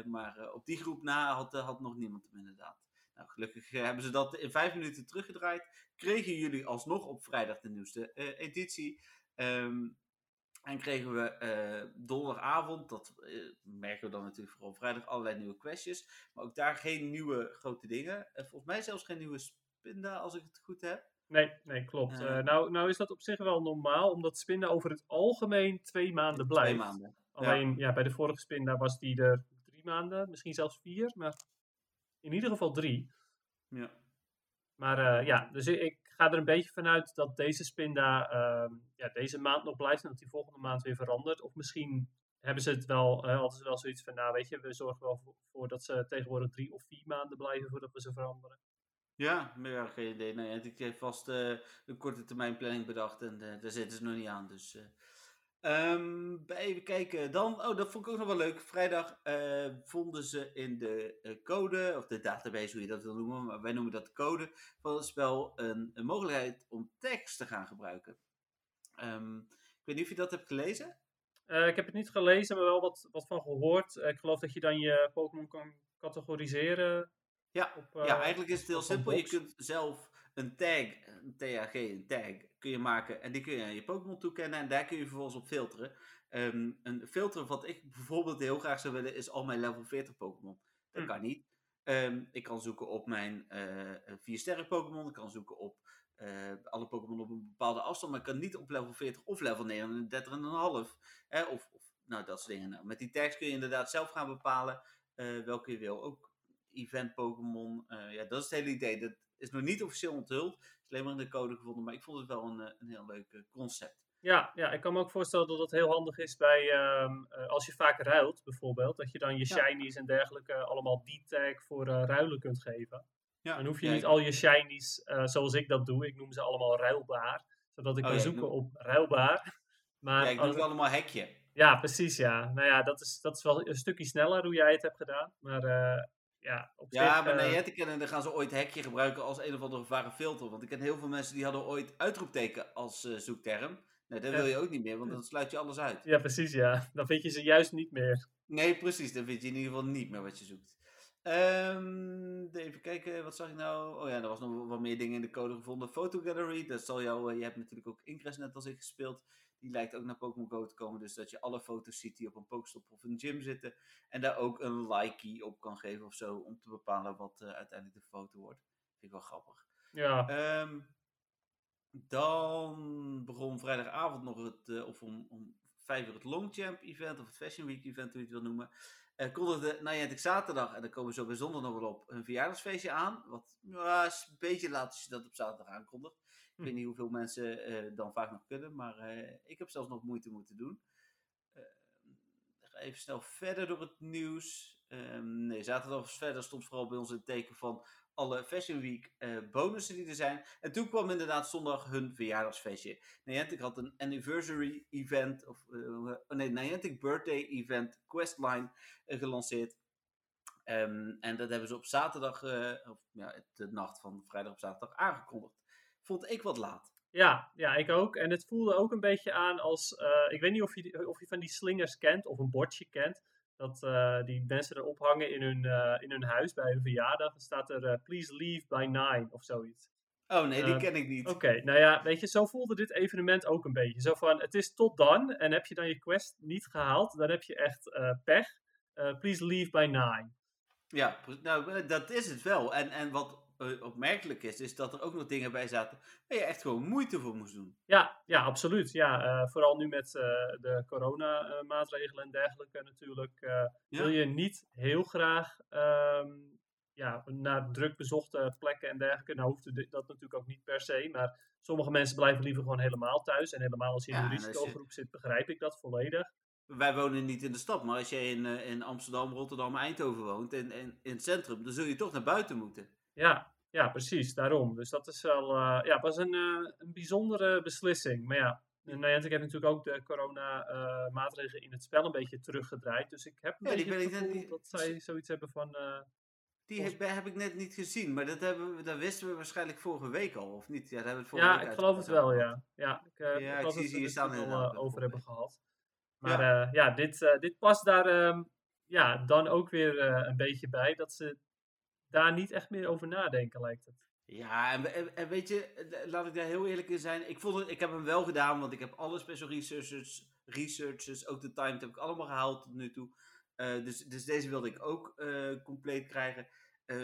A: maar op die groep na had, had nog niemand hem inderdaad. Nou, gelukkig hebben ze dat in vijf minuten teruggedraaid. Kregen jullie alsnog op vrijdag de nieuwste uh, editie. Um, en kregen we uh, donderdagavond, dat uh, merken we dan natuurlijk vooral vrijdag, allerlei nieuwe questjes. Maar ook daar geen nieuwe grote dingen. volgens mij zelfs geen nieuwe spinda, als ik het goed heb.
B: Nee, nee klopt. nou, nou is dat op zich wel normaal, omdat spinda over het algemeen twee maanden blijft.
A: Twee maanden.
B: Alleen ja. bij de vorige spinda was die er drie maanden, misschien zelfs vier. Maar in ieder geval drie.
A: Ja.
B: Maar uh, ja, dus ik, ga er een beetje vanuit dat deze spinda uh, ja, deze maand nog blijft en dat die volgende maand weer verandert. Of misschien hebben ze het wel, uh, altijd wel zoiets van, nou weet je, we zorgen wel voor, voor, dat ze tegenwoordig drie of vier maanden blijven voordat we ze veranderen.
A: Ja, maar ja, geen idee. Nee, ik heb vast uh, een korte termijn planning bedacht en daar zitten ze nog niet aan. Dus Um, even kijken. Dan, oh, dat vond ik ook nog wel leuk. Vrijdag uh, vonden ze in de uh, code, of de database, hoe je dat wil noemen, maar wij noemen dat de code van het spel, een, een mogelijkheid om tekst te gaan gebruiken. Um, ik weet niet of je dat hebt gelezen.
B: Uh, ik heb het niet gelezen, maar wel wat, wat van gehoord. ik geloof dat je dan je Pokémon kan categoriseren.
A: Ja, op, ja eigenlijk is het heel simpel. Je kunt zelf een tag, een TAG, een tag, kun je maken en die kun je aan je Pokémon toekennen en daar kun je vervolgens op filteren. Um, een filter wat ik bijvoorbeeld heel graag zou willen is al mijn level 40 Pokémon. Dat hm. kan niet. Um, ik kan zoeken op mijn uh, eh, 4 sterren Pokémon, ik kan zoeken op uh, alle Pokémon op een bepaalde afstand, maar ik kan niet op level 40 of level 39,5. Hè, of, of nou, dat soort dingen. Nou, met die tags kun je inderdaad zelf gaan bepalen uh, welke je wil. Ook event Pokémon. ja, dat is het hele idee. Dat is nog niet officieel onthuld. Het is alleen maar in de code gevonden. Maar ik vond het wel een, een heel leuk concept.
B: Ja, ja, ik kan me ook voorstellen dat het heel handig is bij ehm, als je vaak ruilt, bijvoorbeeld. Dat je dan je shinies en dergelijke allemaal D-tag voor ruilen kunt geven. Ja. Dan hoef je niet al je shinies, zoals ik dat doe. Ik noem ze allemaal ruilbaar. Zodat ik oh, kan zoeken op ruilbaar. *laughs*
A: Maar ja, ik doe het allemaal hekje.
B: Ja, precies, ja. Nou ja, dat is, dat is wel een stukje sneller hoe jij het hebt gedaan. Maar uh, ja,
A: op Ja, zich, maar uh, nee, kennen, dan gaan ze ooit hekje gebruiken als een of andere vage filter. Want ik ken heel veel mensen die hadden ooit uitroepteken als uh, zoekterm. Nee, dat wil je ook niet meer, want dan sluit je alles uit.
B: Ja, precies, ja. *laughs* Dan vind je ze juist niet meer.
A: Nee, precies. Dan vind je in ieder geval niet meer wat je zoekt. Um, even kijken, wat zag ik nou? Oh ja, er was nog wat meer dingen in de code gevonden. Photo Gallery, dat zal jou, je hebt natuurlijk ook Ingress net als ik gespeeld. Die lijkt ook naar Pokémon Go te komen. Dus dat je alle foto's ziet die op een Pokestop of een gym zitten. En daar ook een like op kan geven of zo. Om te bepalen wat uh, uiteindelijk de foto wordt. Vind ik wel grappig.
B: Ja.
A: Um, dan begon vrijdagavond nog het, uh, of om, om vijf uur het Longchamp event. Of het Fashion Week event, hoe je het wil noemen. Uh, kondigde Niantic zaterdag, en daar komen we zo bijzonder nog wel op, een verjaardagsfeestje aan. Wat ja, is een beetje laat als je dat op zaterdag aankondigt. Ik weet niet hoeveel mensen uh, dan vaak nog kunnen, maar uh, ik heb zelfs nog moeite moeten doen. Uh, ga even snel verder door het nieuws. Um, nee, zaterdag verder stond vooral bij ons het teken van alle Fashion Week bonussen die er zijn. En toen kwam inderdaad zondag hun verjaardagsfeestje. Niantic had een anniversary event, of oh nee, Niantic birthday event questline gelanceerd. Um, en dat hebben ze op zaterdag, of ja, de nacht van vrijdag op zaterdag aangekondigd vond ik wat laat.
B: Ja, ja, ik ook. En het voelde ook een beetje aan als. Uh, ik weet niet of je, of je van die slingers kent of een bordje kent. Dat uh, die mensen erop hangen in hun, uh, in hun huis bij hun verjaardag. Dan staat er Please leave by nine of zoiets.
A: Oh nee, die ken ik niet.
B: Oké, okay, nou ja, weet je, zo voelde dit evenement ook een beetje. Zo van: het is tot dan. En heb je dan je quest niet gehaald, dan heb je echt pech. please leave by nine.
A: Ja, nou, dat is het wel. En, en wat opmerkelijk is, is dat er ook nog dingen bij zaten waar je echt gewoon moeite voor moest doen.
B: Ja, ja absoluut. Ja, uh, vooral nu met uh, de coronamaatregelen en dergelijke natuurlijk. Ja. Wil je niet heel graag um, ja, naar druk bezochte plekken en dergelijke. Nou hoeft dat natuurlijk ook niet per se, maar sommige mensen blijven liever gewoon helemaal thuis. En helemaal als je in ja, een risicogroep zit, begrijp ik dat volledig
A: wij wonen niet in de stad, maar als je in, in Amsterdam, Rotterdam, Eindhoven woont, in, in, in het centrum, dan zul je toch naar buiten moeten.
B: Ja, ja, precies, daarom. Dus dat is wel, uh, ja, was een, uh, een bijzondere beslissing. Maar ja, Niantic heeft natuurlijk ook de corona-maatregelen uh, in het spel een beetje teruggedraaid. Dus ik heb een ja, beetje het gevoel niet, dat zij zoiets hebben van...
A: die heb, heb, ik net niet gezien, maar dat, hebben we, dat wisten we waarschijnlijk vorige week al, of niet?
B: Ja,
A: dat hebben
B: we het ja ik geloof het wel, ja. Ja, ik, ja, ik zie ze hier staan al over hebben gehad. Maar ja, ja dit, dit past daar um, ja, dan ook weer een beetje bij. Dat ze daar niet echt meer over nadenken, lijkt het.
A: Ja, en, en, weet je, laat ik daar heel eerlijk in zijn. Ik, vond ik heb hem wel gedaan, want ik heb alle special researchers, researchers ook de time heb ik allemaal gehaald tot nu toe. Uh, dus, dus deze wilde ik ook compleet krijgen.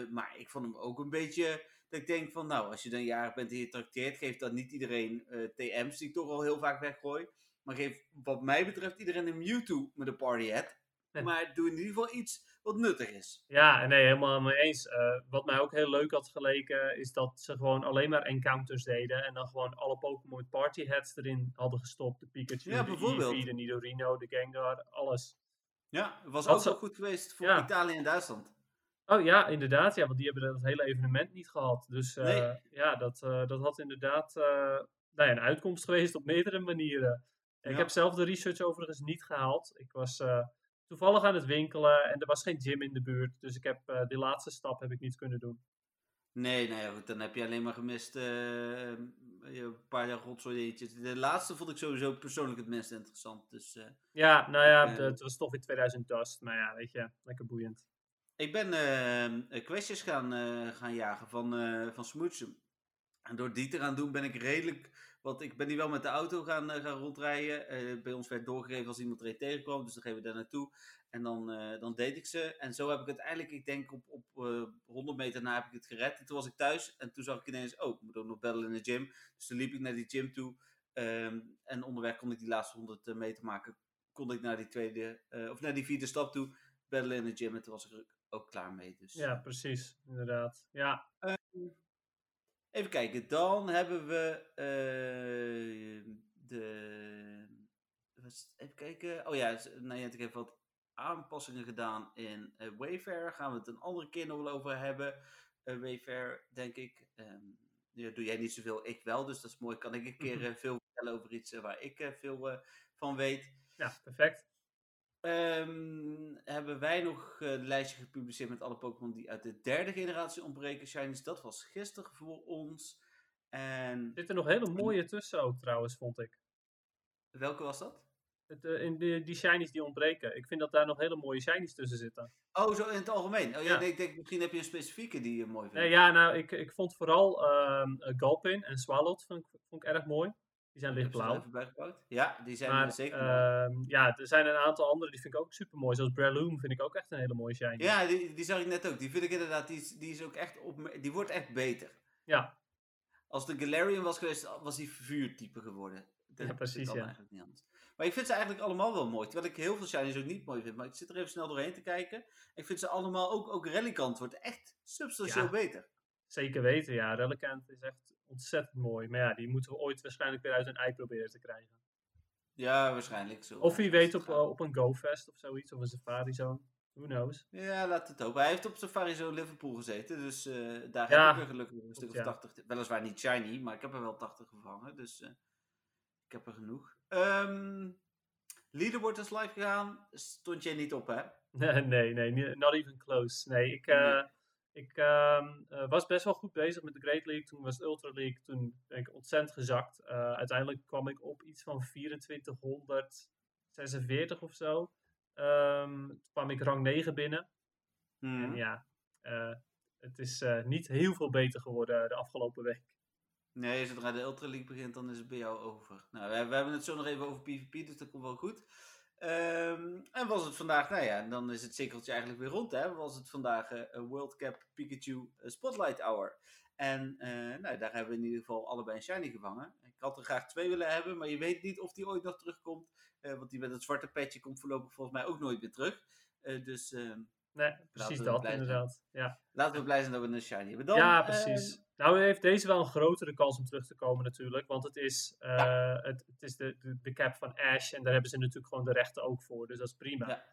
A: Maar ik vond hem ook een beetje, dat ik denk van, nou, als je dan jarig bent en je trakteert, geeft dan niet iedereen TM's, die ik toch al heel vaak weggooi. Maar geef wat mij betreft iedereen een Mewtwo met een party hat. Maar doe in ieder geval iets wat nuttig is.
B: Ja, nee, helemaal mee eens. Uh, wat mij ook heel leuk had geleken, is dat ze gewoon alleen maar encounters deden. En dan gewoon alle Pokémon Party Heads erin hadden gestopt. De Pikachu, ja, de Eevee, de Nidorino, de Gengar, alles.
A: Ja, het was ook wel goed geweest voor Italië en Duitsland.
B: Oh ja, inderdaad. Ja, want die hebben dat hele evenement niet gehad. Dus uh, ja, dat, uh, dat had inderdaad nou ja, een uitkomst *laughs* geweest op meerdere manieren. Ja. Ik heb zelf de research overigens niet gehaald. Ik was toevallig aan het winkelen en er was geen gym in de buurt. Dus ik heb uh, die laatste stap heb ik niet kunnen doen.
A: Nee, nee, goed, dan heb je alleen maar gemist uh, een paar rotzooieetjes. De laatste vond ik sowieso persoonlijk het minst interessant. Dus, uh,
B: ja, nou ja, het was toch in 2000 dust. Maar ja, weet je, lekker boeiend.
A: Ik ben questjes gaan, gaan jagen van, van Smootsen. En door die te gaan doen ben ik redelijk want ik ben hier wel met de auto gaan, uh, gaan rondrijden. Uh, bij ons werd doorgegeven als iemand er tegenkwam. Dus dan geven we daar naartoe. En dan, uh, dan deed ik ze. En zo heb ik het eigenlijk, ik denk op, op 100 meter na heb ik het gered. En toen was ik thuis. En toen zag ik ineens, oh, ik moet ook nog bellen in de gym. Dus toen liep ik naar die gym toe. Um, en onderweg kon ik die laatste 100 meter maken. Kon ik naar die tweede, of naar die vierde stap toe. Bellen in de gym. En toen was ik ook klaar mee. Dus.
B: Ja, precies. Inderdaad. Ja.
A: Ehm, even kijken. Dan hebben we uh, de... Even kijken. Oh ja, nou, ik heb wat aanpassingen gedaan in uh, Wayfair. Gaan we het een andere keer nog wel over hebben. Uh, Wayfair, denk ik. Um, ja, doe jij niet zoveel, ik wel. Dus dat is mooi. Kan ik een keer *laughs* veel vertellen over iets waar ik veel van weet.
B: Ja, perfect.
A: Um, hebben wij nog uh, een lijstje gepubliceerd met alle Pokémon die uit de derde generatie ontbreken. Shinies, dat was gisteren voor ons. En... Er
B: zitten nog hele mooie tussen ook trouwens, vond ik.
A: Welke was dat?
B: Het, uh, in de, die shinies die ontbreken. Ik vind dat daar nog hele mooie shinies tussen zitten.
A: Oh, zo in het algemeen? Oh, ja, Ik denk, misschien heb je een specifieke die je mooi vindt.
B: Nee, ja, nou, ik, ik vond vooral uh, Galpin en Swalot vond vond ik erg mooi. Die zijn lichtblauw.
A: Ja, die zijn
B: maar,
A: zeker
B: uh, Ja, er zijn een aantal andere die vind ik ook super mooi. Zoals Breloom vind ik ook echt een hele mooie shiny.
A: Ja, die, die zag ik net ook. Die vind ik inderdaad, die, is, die is ook echt op, die wordt echt beter.
B: Ja.
A: Als de Galarian was geweest, was die vuurtype geworden.
B: Dat, ja, precies, ja.
A: eigenlijk niet anders. Maar ik vind ze eigenlijk allemaal wel mooi. Terwijl ik heel veel shinies ook niet mooi vind. Maar ik zit er even snel doorheen te kijken. Ik vind ze allemaal, ook, ook Rallycant wordt echt substantieel beter.
B: Zeker weten, ja. Rallycant is echt ontzettend mooi. Maar ja, die moeten we ooit waarschijnlijk weer uit een ei proberen te krijgen.
A: Ja, waarschijnlijk. Zo
B: of wie weet op, op een GoFest of zoiets, of een Safari Zone. Who knows?
A: Ja, laat het ook. Hij heeft op Safari Zone Liverpool gezeten, dus uh, daar ja, heb ik er gelukkig een stuk of 80. Weliswaar niet shiny, maar ik heb er wel 80 gevangen, dus uh, ik heb er genoeg. Um, Leaderboard is live gegaan, stond jij niet op, hè? *laughs*
B: nee, nee, not even close. Nee, ik, uh, nee. Ik uh, was best wel goed bezig met de Great League. Toen was het Ultra League. Toen ben ik ontzettend gezakt. Uh, uiteindelijk kwam ik op iets van 2446 of zo. Um, toen kwam ik rang 9 binnen. En ja, uh, het is niet heel veel beter geworden de afgelopen week.
A: Nee, zodra de Ultra League begint, dan is het bij jou over. Nou, we, we hebben het zo nog even over PvP, dus dat komt wel goed. Um, en was het vandaag, nou ja, dan is het cirkeltje eigenlijk weer rond, hè? Was het vandaag uh, World Cup Pikachu eh, Spotlight Hour. En uh, nou, daar hebben we in ieder geval allebei een shiny gevangen. Ik had er graag twee willen hebben, maar je weet niet of die ooit nog terugkomt. Want die met het zwarte petje komt voorlopig volgens mij ook nooit weer terug. dus ehm,
B: Nee, precies dat, inderdaad. Ja.
A: Laten we blij zijn dat we een shiny hebben. Dan,
B: ja, precies. Uh, nou, heeft deze wel een grotere kans om terug te komen natuurlijk. Want het is, uh, ja. het, het, is de, de, de, cap van Ash. En daar hebben ze natuurlijk gewoon de rechten ook voor. Dus dat is prima. Ja.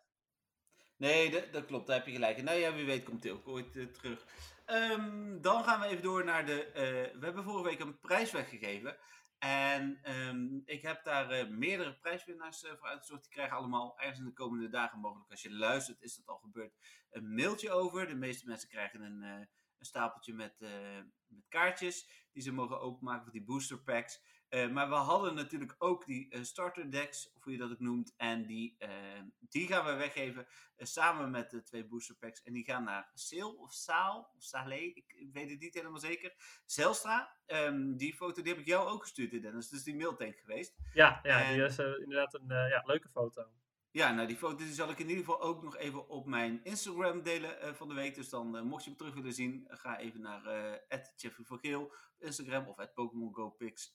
A: Nee, dat, dat, klopt. Daar heb je gelijk. Nou ja, wie weet komt hij ook ooit uh, terug. Um, dan gaan we even door naar de... we hebben vorige week een prijs weggegeven. En um, ik heb daar uh, meerdere prijswinnaars uh, voor uitgezocht. Die krijgen allemaal ergens in de komende dagen, mogelijk als je luistert, is dat al gebeurd, een mailtje over. De meeste mensen krijgen een, uh, een stapeltje met, met kaartjes die ze mogen openmaken voor die booster packs. Uh, maar we hadden natuurlijk ook die uh, starter decks, of hoe je dat ook noemt. En die, uh, die gaan we weggeven samen met de twee booster packs. En die gaan naar Seel of Saal of Salé, ik, ik, weet het niet helemaal zeker. Zelstra, um, die foto die heb ik jou ook gestuurd, Dennis. Dus die mailtank geweest.
B: Ja, ja en, die is inderdaad een ja, leuke foto.
A: Ja, nou die foto die zal ik in ieder geval ook nog even op mijn Instagram delen uh, van de week. Dus dan, uh, mocht je hem terug willen zien, ga even naar uh, Jeffrey van Geel op Instagram of at Pokémon Go Pix.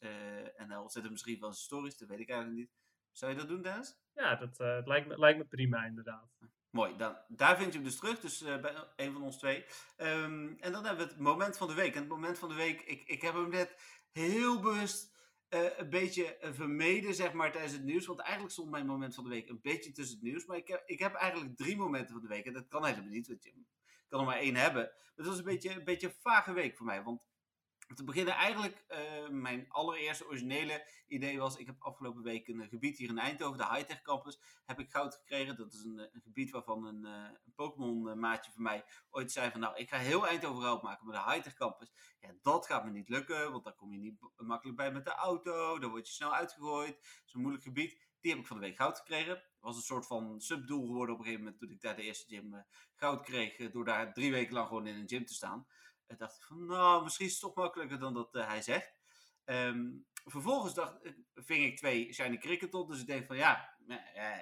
A: en dan zet hem misschien wel zijn stories, dat weet ik eigenlijk niet. Zou je dat doen, Dennis?
B: Ja, dat lijkt, me, lijkt me prima inderdaad.
A: Mooi, dan, daar vind je hem dus terug, dus bij een van ons twee. Um, en dan hebben we het moment van de week. En het moment van de week, ik, ik heb hem net heel bewust uh, een beetje vermeden, zeg maar, tijdens het nieuws. Want eigenlijk stond mijn moment van de week een beetje tussen het nieuws. Maar ik heb, ik heb eigenlijk drie momenten van de week. En dat kan helemaal niet, want je kan er maar één hebben. Maar het was een beetje, een beetje een vage week voor mij. Want te beginnen eigenlijk, uh, mijn allereerste originele idee was, ik heb afgelopen week een gebied hier in Eindhoven, de Hightech Campus, heb ik goud gekregen. Dat is een, een gebied waarvan een, een Pokémon maatje van mij ooit zei van, nou, ik ga heel Eindhoven goud maken met de Hightech Campus. Ja, dat gaat me niet lukken, want daar kom je niet makkelijk bij met de auto, dan word je snel uitgegooid. Een moeilijk gebied. Die heb ik van de week goud gekregen. Was een soort van subdoel geworden op een gegeven moment toen ik daar de eerste gym goud kreeg, door daar drie weken lang gewoon in een gym te staan. En dacht ik van, nou, misschien is het toch makkelijker dan dat uh, hij zegt. Um, vervolgens dacht, ving ik twee shiny cricketot. Dus ik denk van, ja, ja,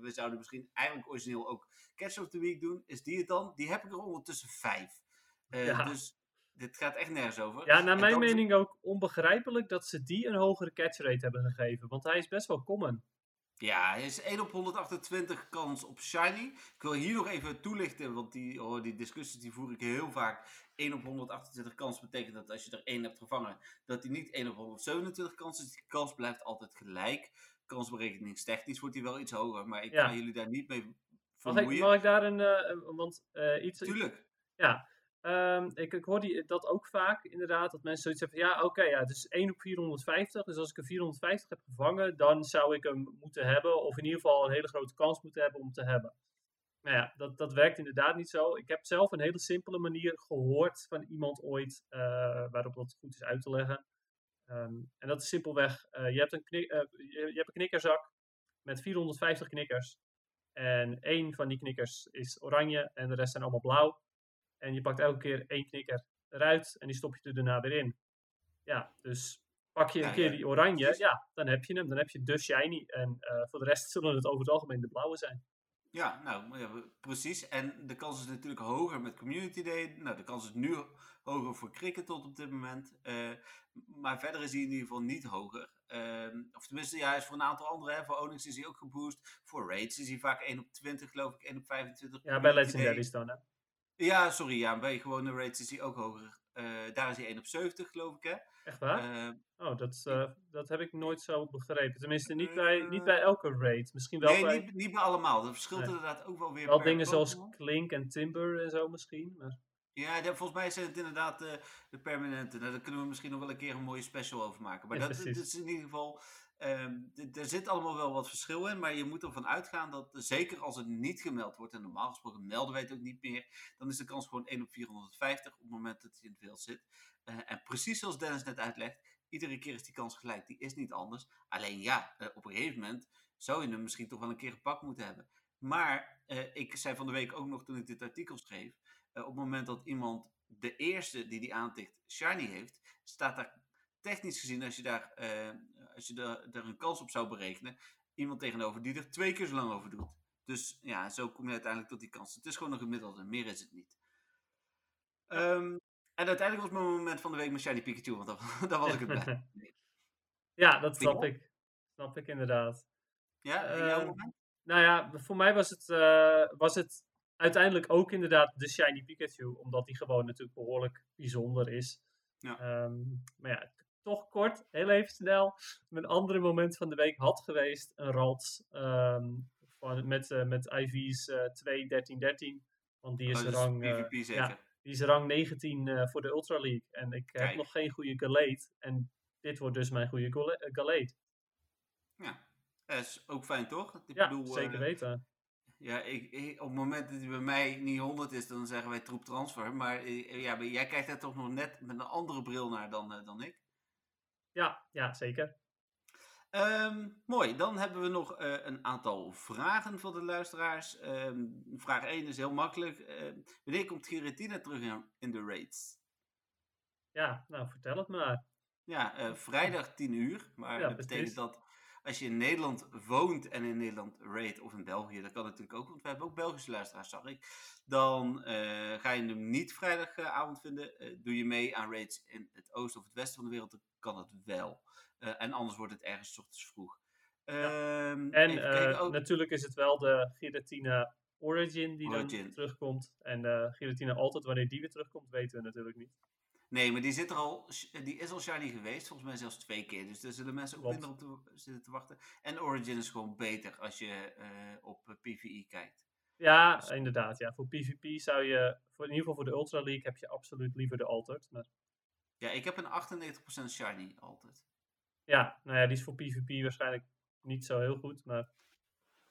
A: we zouden misschien eigenlijk origineel ook Catch of the Week doen. Is die het dan? Die heb ik er ondertussen vijf. Uh, ja. Dus dit gaat echt nergens over.
B: Ja, naar mijn mening ook onbegrijpelijk dat ze die een hogere catch rate hebben gegeven. Want hij is best wel common.
A: Ja, hij is 1 op 128 kans op Shiny. Ik wil hier nog even toelichten, want die, oh, die discussies die voer ik heel vaak. 1 op 128 kans betekent dat als je er 1 hebt gevangen, dat hij niet 1 op 127 kans is. Die kans blijft altijd gelijk. Kansberekeningstechnisch wordt hij wel iets hoger, maar ik ja. ga jullie daar niet mee vermoeien.
B: Mag ik, mag ik daar een, uh, want uh, iets...
A: Tuurlijk.
B: Ja, Um, ik, ik hoor die, dat ook vaak, inderdaad, dat mensen zoiets zeggen van ja, oké, ja, het is 1 op 450. Dus als ik een 450 heb gevangen, dan zou ik hem moeten hebben. Of in ieder geval een hele grote kans moeten hebben om te hebben. Nou ja, dat, dat werkt inderdaad niet zo. Ik heb zelf een hele simpele manier gehoord van iemand ooit uh, waarop dat goed is uit te leggen. Um, en dat is simpelweg, uh, je, hebt een knik, uh, je, je, hebt een knikkerzak met 450 knikkers. En één van die knikkers is oranje en de rest zijn allemaal blauw. En je pakt elke keer één knikker eruit en die stop je er daarna weer in. Ja, dus pak je een keer die oranje, ja, dan heb je hem. Dan heb je de shiny. En voor de rest zullen het over het algemeen de blauwe zijn.
A: Ja, nou, ja, precies. En de kans is natuurlijk hoger met Community Day. Nou, de kans is nu hoger voor Cricket tot op dit moment. Uh, maar verder is hij in ieder geval niet hoger. Uh, of tenminste, ja, hij is voor een aantal anderen. Hè. Voor Onyx is hij ook geboost. Voor Raids is hij vaak 1 op 20, geloof ik, 1 op 25.
B: Ja, bij Legendary's dan, hè?
A: Ja, sorry. Ja, bij gewone rates is hij ook hoger. Uh, daar is hij 1 op 70, geloof ik, hè?
B: Echt waar? Uh, oh, dat, uh, dat heb ik nooit zo begrepen. Tenminste, niet bij, niet bij elke rate. Misschien wel
A: nee,
B: bij...
A: niet, niet bij allemaal. Dat verschilt nee. inderdaad ook wel weer
B: Wel dingen Pokemon. zoals Klink en Timber en zo misschien. Maar...
A: Ja, volgens mij zijn het inderdaad de, de permanente. Nou, daar kunnen we misschien nog wel een keer een mooie special over maken. Maar ja, dat, dat, is in ieder geval... Um, er zit allemaal wel wat verschil in, maar je moet ervan uitgaan dat, zeker als het niet gemeld wordt, en normaal gesproken melden wij het ook niet meer, dan is de kans gewoon 1 op 450 op het moment dat hij in het veld zit. Uh, en precies zoals Dennis net uitlegt, iedere keer is die kans gelijk, die is niet anders. Alleen ja, uh, op een gegeven moment zou je hem misschien toch wel een keer gepakt moeten hebben. Maar uh, ik zei van de week ook nog toen ik dit artikel schreef, op het moment dat iemand de eerste die die aantikt shiny heeft, staat daar technisch gezien, als je daar, als je daar, daar een kans op zou berekenen, iemand tegenover die er twee keer zo lang over doet. Dus ja, zo kom je uiteindelijk tot die kans. Het is gewoon een gemiddelde, meer is het niet. Um, en uiteindelijk was mijn moment van de week met Shiny Pikachu, want *laughs* daar was ik het bij. *laughs*
B: Ja, dat snap ik. Snap ik inderdaad.
A: Ja, in jouw uh, moment?
B: Nou ja, voor mij was het, uh, was het uiteindelijk ook inderdaad de Shiny Pikachu, omdat die gewoon natuurlijk behoorlijk bijzonder is. Ja. Um, maar ja, toch kort, heel even snel, mijn andere moment van de week had geweest een Ralts um, van, met, uh, met IV's uh, 2, 13, 13. Want die is, oh, rang,
A: uh.
B: Ja, die is rang 19 uh, voor de Ultra League. En ik Kijk. heb nog geen goede Galate. En dit wordt dus mijn goede Galate.
A: Ja, dat is ook fijn toch?
B: Ik ja, bedoel, zeker weten.
A: Ja, ik, ik, op het moment dat hij bij mij niet 100 is, dan zeggen wij troep transfer. Maar ja, jij kijkt er toch nog net met een andere bril naar dan, dan ik.
B: Ja, ja zeker.
A: Um, mooi, dan hebben we nog uh, een aantal vragen van de luisteraars. Um, vraag 1 is heel makkelijk. Uh, wanneer komt Giratina terug in, in, de raids?
B: Ja, nou vertel het maar.
A: Ja, uh, vrijdag 10 uur. Maar ja, dat betekent dat als je in Nederland woont en in Nederland raid, of in België, dat kan natuurlijk ook, want we hebben ook Belgische luisteraars, zag ik. Dan ga je hem niet vrijdagavond vinden. doe je mee aan raids in het oosten of het westen van de wereld, kan het wel. Uh, en anders wordt het ergens ochtends vroeg.
B: Ja. Um, en oh. natuurlijk is het wel de Giratina Origin die Origin. dan terugkomt. En de Giratina altijd, wanneer die weer terugkomt, weten we natuurlijk niet.
A: Nee, maar die, zit er al, die is al shiny geweest, volgens mij zelfs twee keer. Dus daar zullen mensen ook minder op te, zitten te wachten. En Origin is gewoon beter als je uh, op PvE kijkt.
B: Ja, dus, inderdaad. Ja. Voor PvP zou je, voor, in ieder geval voor de Ultra League, heb je absoluut liever de Altered. Maar
A: ja, ik heb een 98% shiny altijd.
B: Ja, nou ja, die is voor PvP waarschijnlijk niet zo heel goed, maar...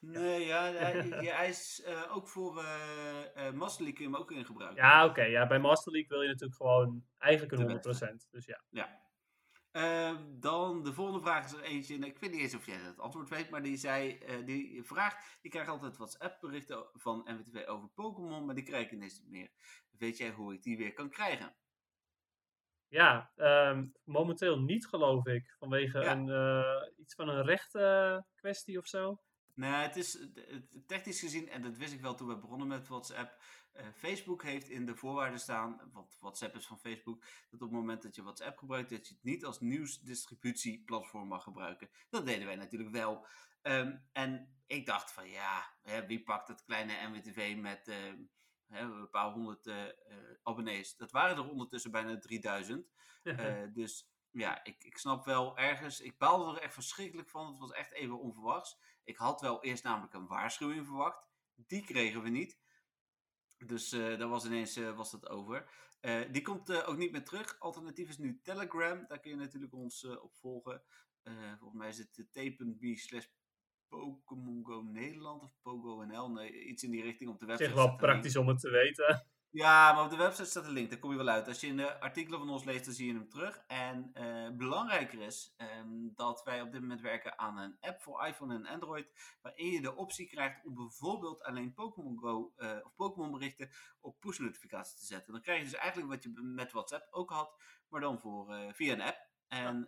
A: Nee, ja, *laughs* hij, hij is uh, ook voor uh, uh, Master League kun je hem ook in gebruiken.
B: Ja, oké. Okay, ja, bij Master League wil je natuurlijk gewoon eigenlijk een 100%. Dus ja.
A: Ja. Ehm, dan de volgende vraag is er eentje, en ik weet niet eens of jij het antwoord weet, maar die zei, die vraagt, die krijgt altijd WhatsApp berichten van MWTV over Pokémon, maar die krijg ik ineens niet meer. Weet jij hoe ik die weer kan krijgen?
B: Ja, um, momenteel niet geloof ik. Vanwege ja. een, iets van een rechte kwestie of zo.
A: Nee, het is technisch gezien, en dat wist ik wel toen we begonnen met WhatsApp, Facebook heeft in de voorwaarden staan, wat WhatsApp is van Facebook, dat op het moment dat je WhatsApp gebruikt, dat je het niet als nieuwsdistributieplatform mag gebruiken. Dat deden wij natuurlijk wel. Ehm, en ik dacht van ja, hè, wie pakt het kleine NWTV met ehm, hè, een paar honderd uh, abonnees? Dat waren er ondertussen bijna 3000. dus ja, ik, ik snap wel ergens. Ik baalde er echt verschrikkelijk van. Het was echt even onverwachts. Ik had wel eerst namelijk een waarschuwing verwacht. Die kregen we niet. Dus uh, daar was ineens uh, was dat over. Uh, die komt ook niet meer terug. Alternatief is nu Telegram. Daar kun je natuurlijk ons op volgen. volgens mij is het t.b slash Pokémon Go Nederland of Pogo NL. Nee, iets in die richting op de website.
B: Zeg wel praktisch om het te weten.
A: Ja, maar op de website staat een link, daar kom je wel uit. Als je in de artikelen van ons leest, dan zie je hem terug. En uh, belangrijker is um, dat wij op dit moment werken aan een app voor iPhone en Android, waarin je de optie krijgt om bijvoorbeeld alleen Pokémon Go uh, of Pokémon berichten op push notificaties te zetten. Dan krijg je dus eigenlijk wat je met WhatsApp ook had, maar dan voor, uh, via een app. En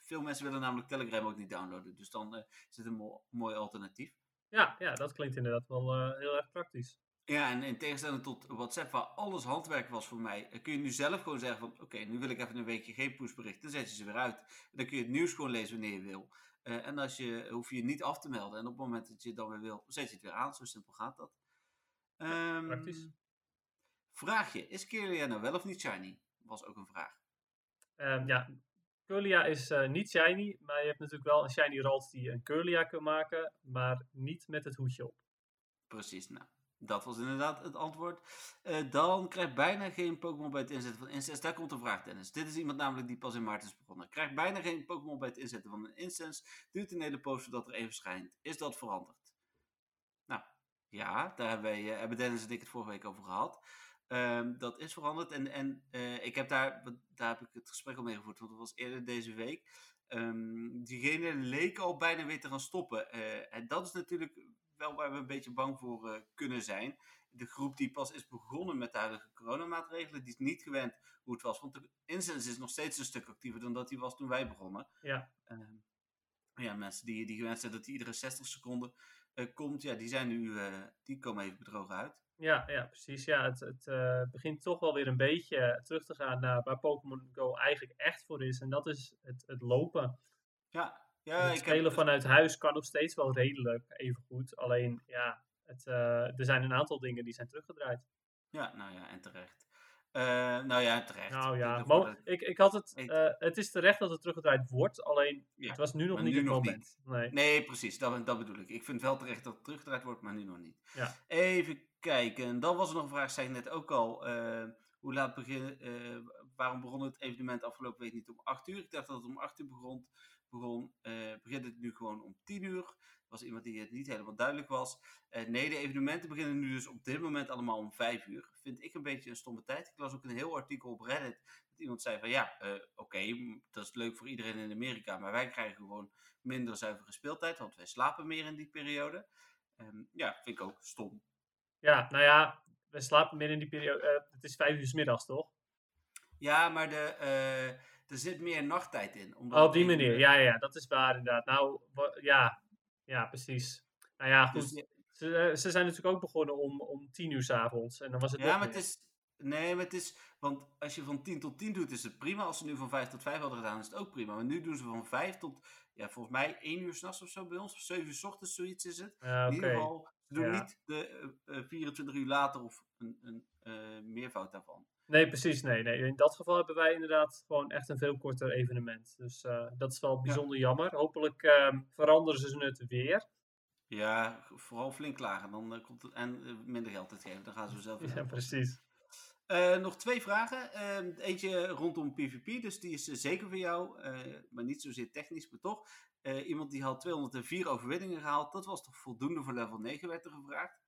A: veel mensen willen namelijk Telegram ook niet downloaden, dus dan is het een mo mooi alternatief.
B: Ja, ja, dat klinkt inderdaad wel heel erg praktisch.
A: Ja, en in tegenstelling tot WhatsApp, waar alles handwerk was voor mij, kun je nu zelf gewoon zeggen van, oké, nu wil ik even een weekje geen pushbericht, dan zet je ze weer uit. Dan kun je het nieuws gewoon lezen wanneer je wil. Uh, en als je, hoef je je niet af te melden. En op het moment dat je het dan weer wil, zet je het weer aan. Zo simpel gaat dat. Um,
B: praktisch.
A: Vraagje, is Kirlia nou wel of niet shiny? Was ook een vraag.
B: Um, ja, Curlia is uh, niet shiny, maar je hebt natuurlijk wel een shiny Ralt die een Curlia kan maken, maar niet met het hoedje op.
A: Precies, nou. Dat was inderdaad het antwoord. Uh, dan krijgt bijna geen Pokémon bij het inzetten van Incense. Daar komt een vraag, Dennis. Dit is iemand namelijk die pas in maart is begonnen. Krijgt bijna geen Pokémon bij het inzetten van een Incense. Duurt een hele post zodat er even schijnt. Is dat veranderd? Nou, ja, daar hebben, wij, uh, hebben Dennis en ik het vorige week over gehad. Um, dat is veranderd. En, en uh, ik heb daar, daar heb ik het gesprek al mee gevoerd, want dat was eerder deze week. Um, diegene leek al bijna weer te gaan stoppen. en dat is natuurlijk wel waar we een beetje bang voor uh, kunnen zijn. De groep die pas is begonnen met de huidige coronamaatregelen, die is niet gewend hoe het was. Want de incense is nog steeds een stuk actiever dan dat die was toen wij begonnen.
B: Ja.
A: Uh, ja, mensen die, die gewend zijn dat die iedere 60 seconden uh, komt, ja, die zijn nu, eh, die komen even bedrogen uit.
B: Ja, ja precies. Ja, het, het begint toch wel weer een beetje terug te gaan naar waar Pokémon Go eigenlijk echt voor is. En dat is het, het lopen.
A: Ja,
B: ja, het spelen heb... vanuit huis kan nog steeds wel redelijk even goed. Alleen, ja, het, uh, er zijn een aantal dingen die zijn teruggedraaid.
A: Ja, nou ja, en terecht. Uh, nou ja, terecht.
B: Nou ja, Mo ik, ik had het, uh, het is terecht dat het teruggedraaid wordt, alleen ja, het was nu nog niet nu het nog moment. Niet. Nee.
A: nee, precies, dat, dat bedoel ik. Ik vind wel terecht dat het teruggedraaid wordt, maar nu nog niet.
B: Ja.
A: Even kijken, dan was er nog een vraag, zei ik net ook al. hoe laat beginnen, waarom begon het evenement afgelopen week niet om 8 uur? Ik dacht dat het om 8 uur begon begon, uh, begint het nu gewoon om 10 uur. Er was iemand die het niet helemaal duidelijk was. Uh, nee, de evenementen beginnen nu dus op dit moment allemaal om 5 uur. Vind ik een beetje een stomme tijd. Ik las ook een heel artikel op Reddit. Dat iemand zei van ja, uh, oké, okay, dat is leuk voor iedereen in Amerika. Maar wij krijgen gewoon minder zuivere speeltijd. Want wij slapen meer in die periode. Um, ja, vind ik ook stom.
B: Ja, nou ja, we slapen meer in die periode. het is 5 uur s middags, toch?
A: Ja, maar de er zit meer nachttijd in.
B: Omdat oh, op die manier, ja, ja, dat is waar inderdaad. Nou, ja, ja, precies. Nou ja, goed. Dus, ze, eh, ze zijn natuurlijk ook begonnen om, om tien uur s avonds. En dan was het
A: ja, maar het is. Nee, maar het is. Want als je van 10 tot 10 doet, is het prima. Als ze nu van 5 tot 5 hadden gedaan, is het ook prima. Maar nu doen ze van 5 tot. Ja, volgens mij 1 uur s'nachts of zo bij ons. Of 7 uur s ochtends, zoiets is het.
B: Ja, okay. In ieder geval,
A: ze doen ja. niet de uh, 24 uur later of een, een uh, meervoud daarvan.
B: Nee, precies. Nee, nee. In dat geval hebben wij inderdaad gewoon echt een veel korter evenement. Dus uh, dat is wel bijzonder ja. jammer. Hopelijk uh, veranderen ze het weer.
A: Ja, vooral flink klagen. Dan komt het, en minder geld uitgeven. Dan gaan ze zelf
B: Ja, precies.
A: Nog twee vragen. Ehm, eentje rondom PvP, dus die is zeker voor jou. maar niet zozeer technisch, maar toch. iemand die had 204 overwinningen gehaald. Dat was toch voldoende voor level 9, werd er gevraagd.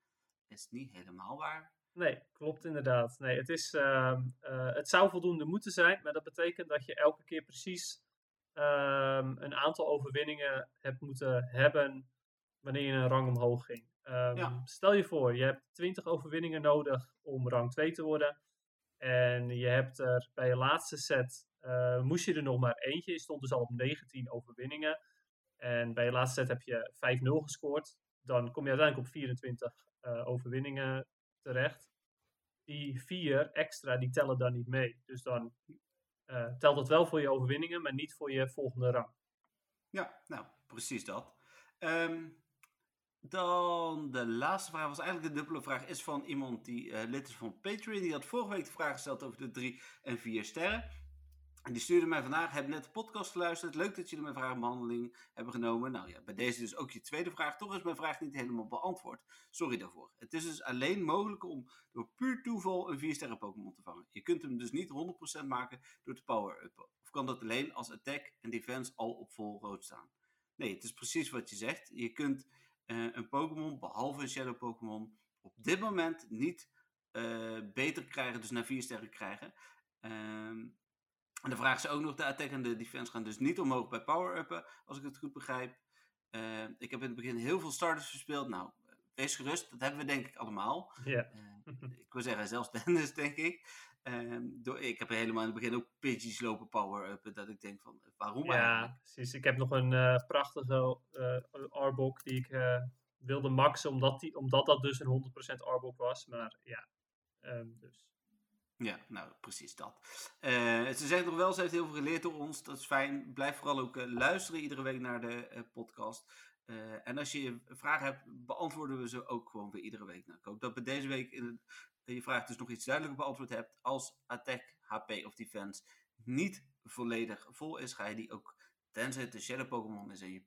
A: Dat is niet helemaal waar.
B: Nee, klopt inderdaad. Nee, het, is, uh, het zou voldoende moeten zijn, maar dat betekent dat je elke keer precies um, een aantal overwinningen hebt moeten hebben wanneer je een rang omhoog ging. Um, ja. Stel je voor, je hebt 20 overwinningen nodig om rang 2 te worden. En je hebt er bij je laatste set, uh, moest je er nog maar eentje. Je stond dus al op 19 overwinningen. En bij je laatste set heb je 5-0 gescoord. Dan kom je uiteindelijk op 24 uh, overwinningen terecht. die vier extra, die tellen dan niet mee. Dus dan uh, telt het wel voor je overwinningen, maar niet voor je volgende rang.
A: Ja, nou, precies dat. Um, dan de laatste vraag was eigenlijk de dubbele vraag. Is van iemand die uh, lid is van Patreon. Die had vorige week de vraag gesteld over de drie en vier sterren. En die stuurde mij vandaag, heb net de podcast geluisterd. Leuk dat jullie mijn vraag in behandeling hebben genomen. Nou ja, bij deze dus ook je tweede vraag. Toch is mijn vraag niet helemaal beantwoord. Sorry daarvoor. Het is dus alleen mogelijk om door puur toeval een 4 sterren Pokémon te vangen. Je kunt hem dus niet 100% maken door te power-uppen. Of kan dat alleen als attack en defense al op vol rood staan? Nee, het is precies wat je zegt. Je kunt uh, een Pokémon, behalve een Shadow Pokémon, op dit moment niet uh, beter krijgen, dus naar 4 sterren krijgen. Um, en de vraag is ook nog, de attack en de defense gaan dus niet omhoog bij power-uppen, als ik het goed begrijp. Uh, ik heb in het begin heel veel starters verspeeld. Nou, wees gerust, dat hebben we denk ik allemaal. Uh, ik wil zeggen, zelfs *laughs* Dennis, denk ik. Uh, door, ik heb helemaal in het begin ook Pidgeys lopen power-uppen, dat ik denk van, waarom
B: ja, eigenlijk? precies. Ik heb nog een uh, prachtige Arbok die ik wilde maxen, omdat, die, omdat dat dus een 100% Arbok was. Maar ja, um, dus
A: ja, nou precies dat. Uh, ze zegt nog wel, ze heeft heel veel geleerd door ons. Dat is fijn. Blijf vooral ook uh, luisteren iedere week naar de uh, podcast. en als je vragen hebt, beantwoorden we ze ook gewoon weer iedere week. Nou, ik hoop dat we deze week in je vraag dus nog iets duidelijker beantwoord hebt. Als attack, HP of defense niet volledig vol is, ga je die ook, tenzij het de Shadow Pokémon is en je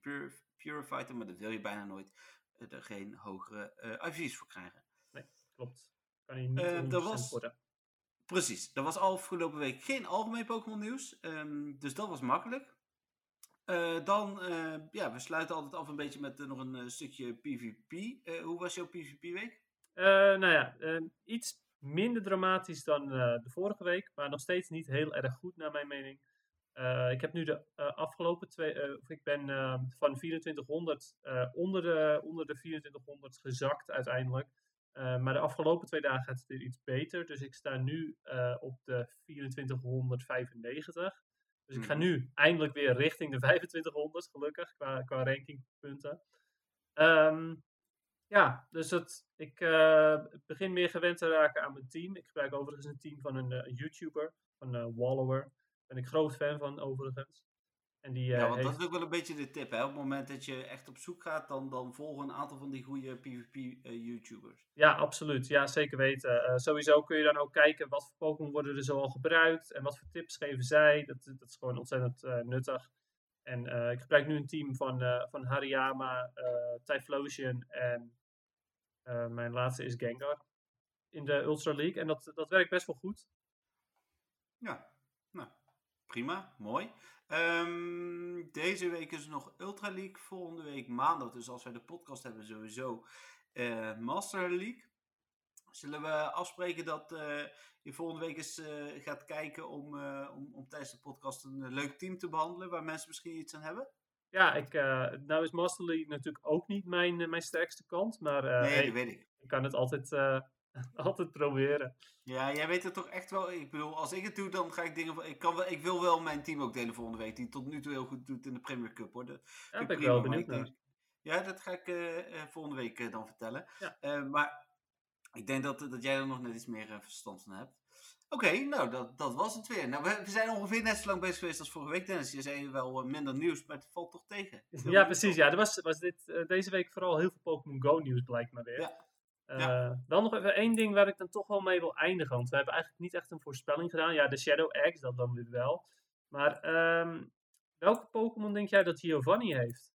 A: Purified, maar dat wil je bijna nooit, er geen hogere IV's voor krijgen.
B: Nee, klopt. Kan je niet uh, was, worden.
A: Precies. Er was afgelopen week geen algemeen Pokémon nieuws. Um, dus dat was makkelijk. Uh, dan, uh, ja, we sluiten altijd af een beetje met uh, nog een stukje PvP. hoe was jouw PvP-week?
B: Nou ja, ehm, iets minder dramatisch dan de vorige week. Maar nog steeds niet heel erg goed, naar mijn mening. ik heb nu de afgelopen twee, of ik ben ehm, van 2400 onder, de, onder de 2400 gezakt uiteindelijk. Uh, maar de afgelopen twee dagen gaat het weer iets beter. Dus ik sta nu uh, op de 2495. Dus ik ga mhm. nu eindelijk weer richting de 2500, gelukkig, qua, qua rankingpunten. Um, ja, dus het, ik uh, begin meer gewend te raken aan mijn team. Ik gebruik overigens een team van een, een YouTuber, van Wallower. Daar ben ik groot fan van, overigens.
A: En die, ja, eh, want dat is ook wel een beetje de tip. Hè? Op het moment dat je echt op zoek gaat, dan, dan volgen een aantal van die goede PvP-YouTubers. Eh,
B: ja, absoluut. Ja, zeker weten. Uh, sowieso kun je dan ook kijken wat voor Pokémon worden er zoal gebruikt en wat voor tips geven zij. Dat, dat is gewoon ontzettend uh, nuttig. En ik gebruik nu een team van, van Hariyama, Typhlosion en mijn laatste is Gengar in de Ultra League. En dat, dat werkt best wel goed.
A: Ja, nou, prima, mooi. Um, deze week is nog Ultra League. Volgende week maandag, dus als wij de podcast hebben, sowieso uh, Master League. Zullen we afspreken dat uh, je volgende week eens gaat kijken om, om, om, tijdens de podcast een leuk team te behandelen waar mensen misschien iets aan hebben?
B: Ja, ik, nou is Master League natuurlijk ook niet mijn, mijn sterkste kant, maar
A: nee, dat weet ik.
B: ik kan het altijd *laughs* Altijd proberen.
A: Ja, jij weet het toch echt wel. Ik bedoel, als ik het doe, dan ga ik dingen. Ik, kan wel, ik wil wel mijn team ook delen volgende week. Die tot nu toe heel goed doet in de Premier Cup hoor. Dat
B: ja, ben ik wel benieuwd naar.
A: Ja, dat ga ik volgende week dan vertellen. Ja. maar ik denk dat, dat jij er nog net iets meer verstand van hebt. Oké, okay, nou, dat, dat was het weer. Nou, we, we, zijn ongeveer net zo lang bezig geweest als vorige week, Dennis. Je zei wel minder nieuws, maar het valt toch tegen.
B: Ja, precies. Ja, er was, was dit, deze week vooral heel veel Pokémon Go nieuws, blijkt maar weer. Ja. Ja. Dan nog even één ding waar ik dan toch wel mee wil eindigen. Want we hebben eigenlijk niet echt een voorspelling gedaan. Ja, de Shadow X, dat dan weer wel. Maar um, welke Pokémon denk jij dat Giovanni heeft?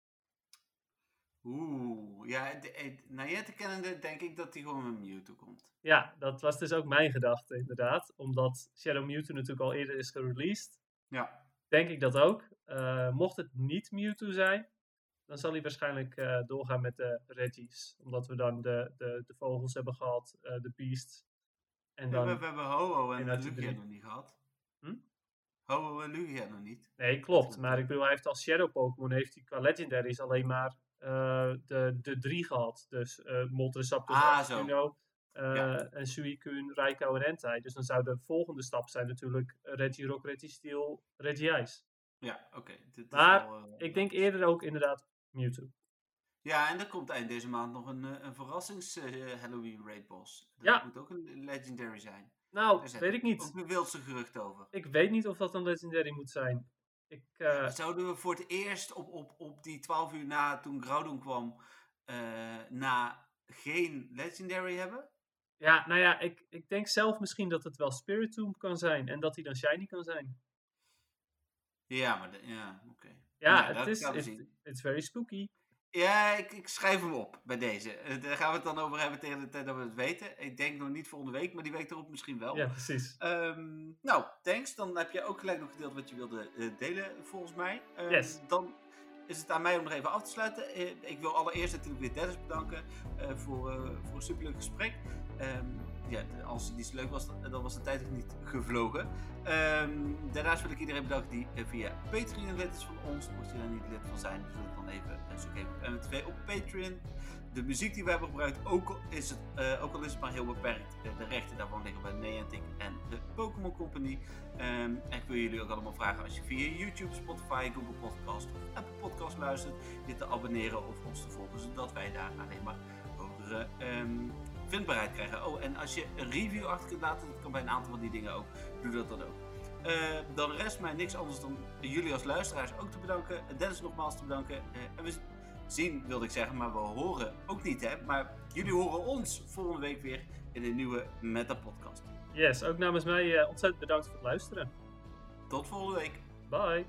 A: Oeh, ja, te kennende denk ik dat hij gewoon met Mewtwo komt.
B: Ja, dat was dus ook mijn gedachte inderdaad. Omdat Shadow Mewtwo natuurlijk al eerder is gereleased.
A: Ja.
B: Denk ik dat ook. Uh, mocht het niet Mewtwo zijn, dan zal hij waarschijnlijk uh, doorgaan met de Reggies. Omdat we dan de, de, de vogels hebben gehad, uh, de beasts.
A: En dan, we, we, hebben Ho-Oh en, en Lugia nog niet gehad. Hm? Ho-Oh en Lugia nog niet.
B: Nee, klopt. Maar ik bedoel, hij heeft als Shadow Pokémon heeft hij qua Legendaries alleen maar de, de drie gehad. Dus uh, Moltres,
A: ah, Articuno,
B: ja. en Suicune, Raikou en Entei. Dus dan zou de volgende stap zijn natuurlijk Reggie Rock, Reggie Steel, Reggie Ice.
A: Ja, oké.
B: Maar wel, ik denk eerder ook inderdaad Mewtwo.
A: Ja, en er komt eind deze maand nog een, een verrassings Halloween Raid Boss. Dat
B: ja.
A: moet ook een Legendary zijn.
B: Nou, weet ik niet.
A: Ook een wildse gerucht over.
B: Ik weet niet of dat een Legendary moet zijn. Ik,
A: Zouden we voor het eerst op, op, op die 12 uur na toen Groudon kwam, na geen Legendary hebben?
B: Ja, nou ja, ik, ik denk zelf misschien dat het wel Spiritomb kan zijn en dat hij dan Shiny kan zijn.
A: Ja, maar ja, oké.
B: Ja, het is it, it's very spooky.
A: Ja, ik, ik, schrijf hem op bij deze. Eh, daar gaan we het dan over hebben tegen de tijd dat we het weten. Ik denk nog niet volgende week, maar die week erop misschien wel.
B: Ja, precies.
A: Um, nou, thanks. Dan heb je ook gelijk nog gedeeld wat je wilde uh, delen, volgens mij. Um,
B: yes.
A: Dan is het aan mij om nog even af te sluiten. Uh, ik wil allereerst natuurlijk weer Dennis bedanken voor, voor een superleuk gesprek. Um, als het niet zo leuk was, dan was de tijd ook niet gevlogen. Um, daarnaast wil ik iedereen bedanken die via Patreon lid is van ons. Mocht je daar niet lid van zijn, dus dan even zoek even MTV op Patreon. De muziek die we hebben gebruikt, ook al is het, uh, ook al is het maar heel beperkt, de rechten daarvan liggen bij Niantic en de Pokémon Company. Um, en ik wil jullie ook allemaal vragen als je via YouTube, Spotify, Google Podcast of Apple Podcast luistert, je te abonneren of ons te volgen, zodat wij daar alleen maar um, vindbaarheid krijgen. Oh, en als je een review achter kunt laten, dat kan bij een aantal van die dingen ook, doe dat dan ook. Uh, dan rest mij niks anders dan jullie als luisteraars ook te bedanken. Dennis nogmaals te bedanken. Uh, en we zien, wilde ik zeggen, maar we horen ook niet, hè. Maar jullie horen ons volgende week weer in een nieuwe Meta Podcast.
B: Yes, ook namens mij uh, ontzettend bedankt voor het luisteren.
A: Tot volgende week.
B: Bye.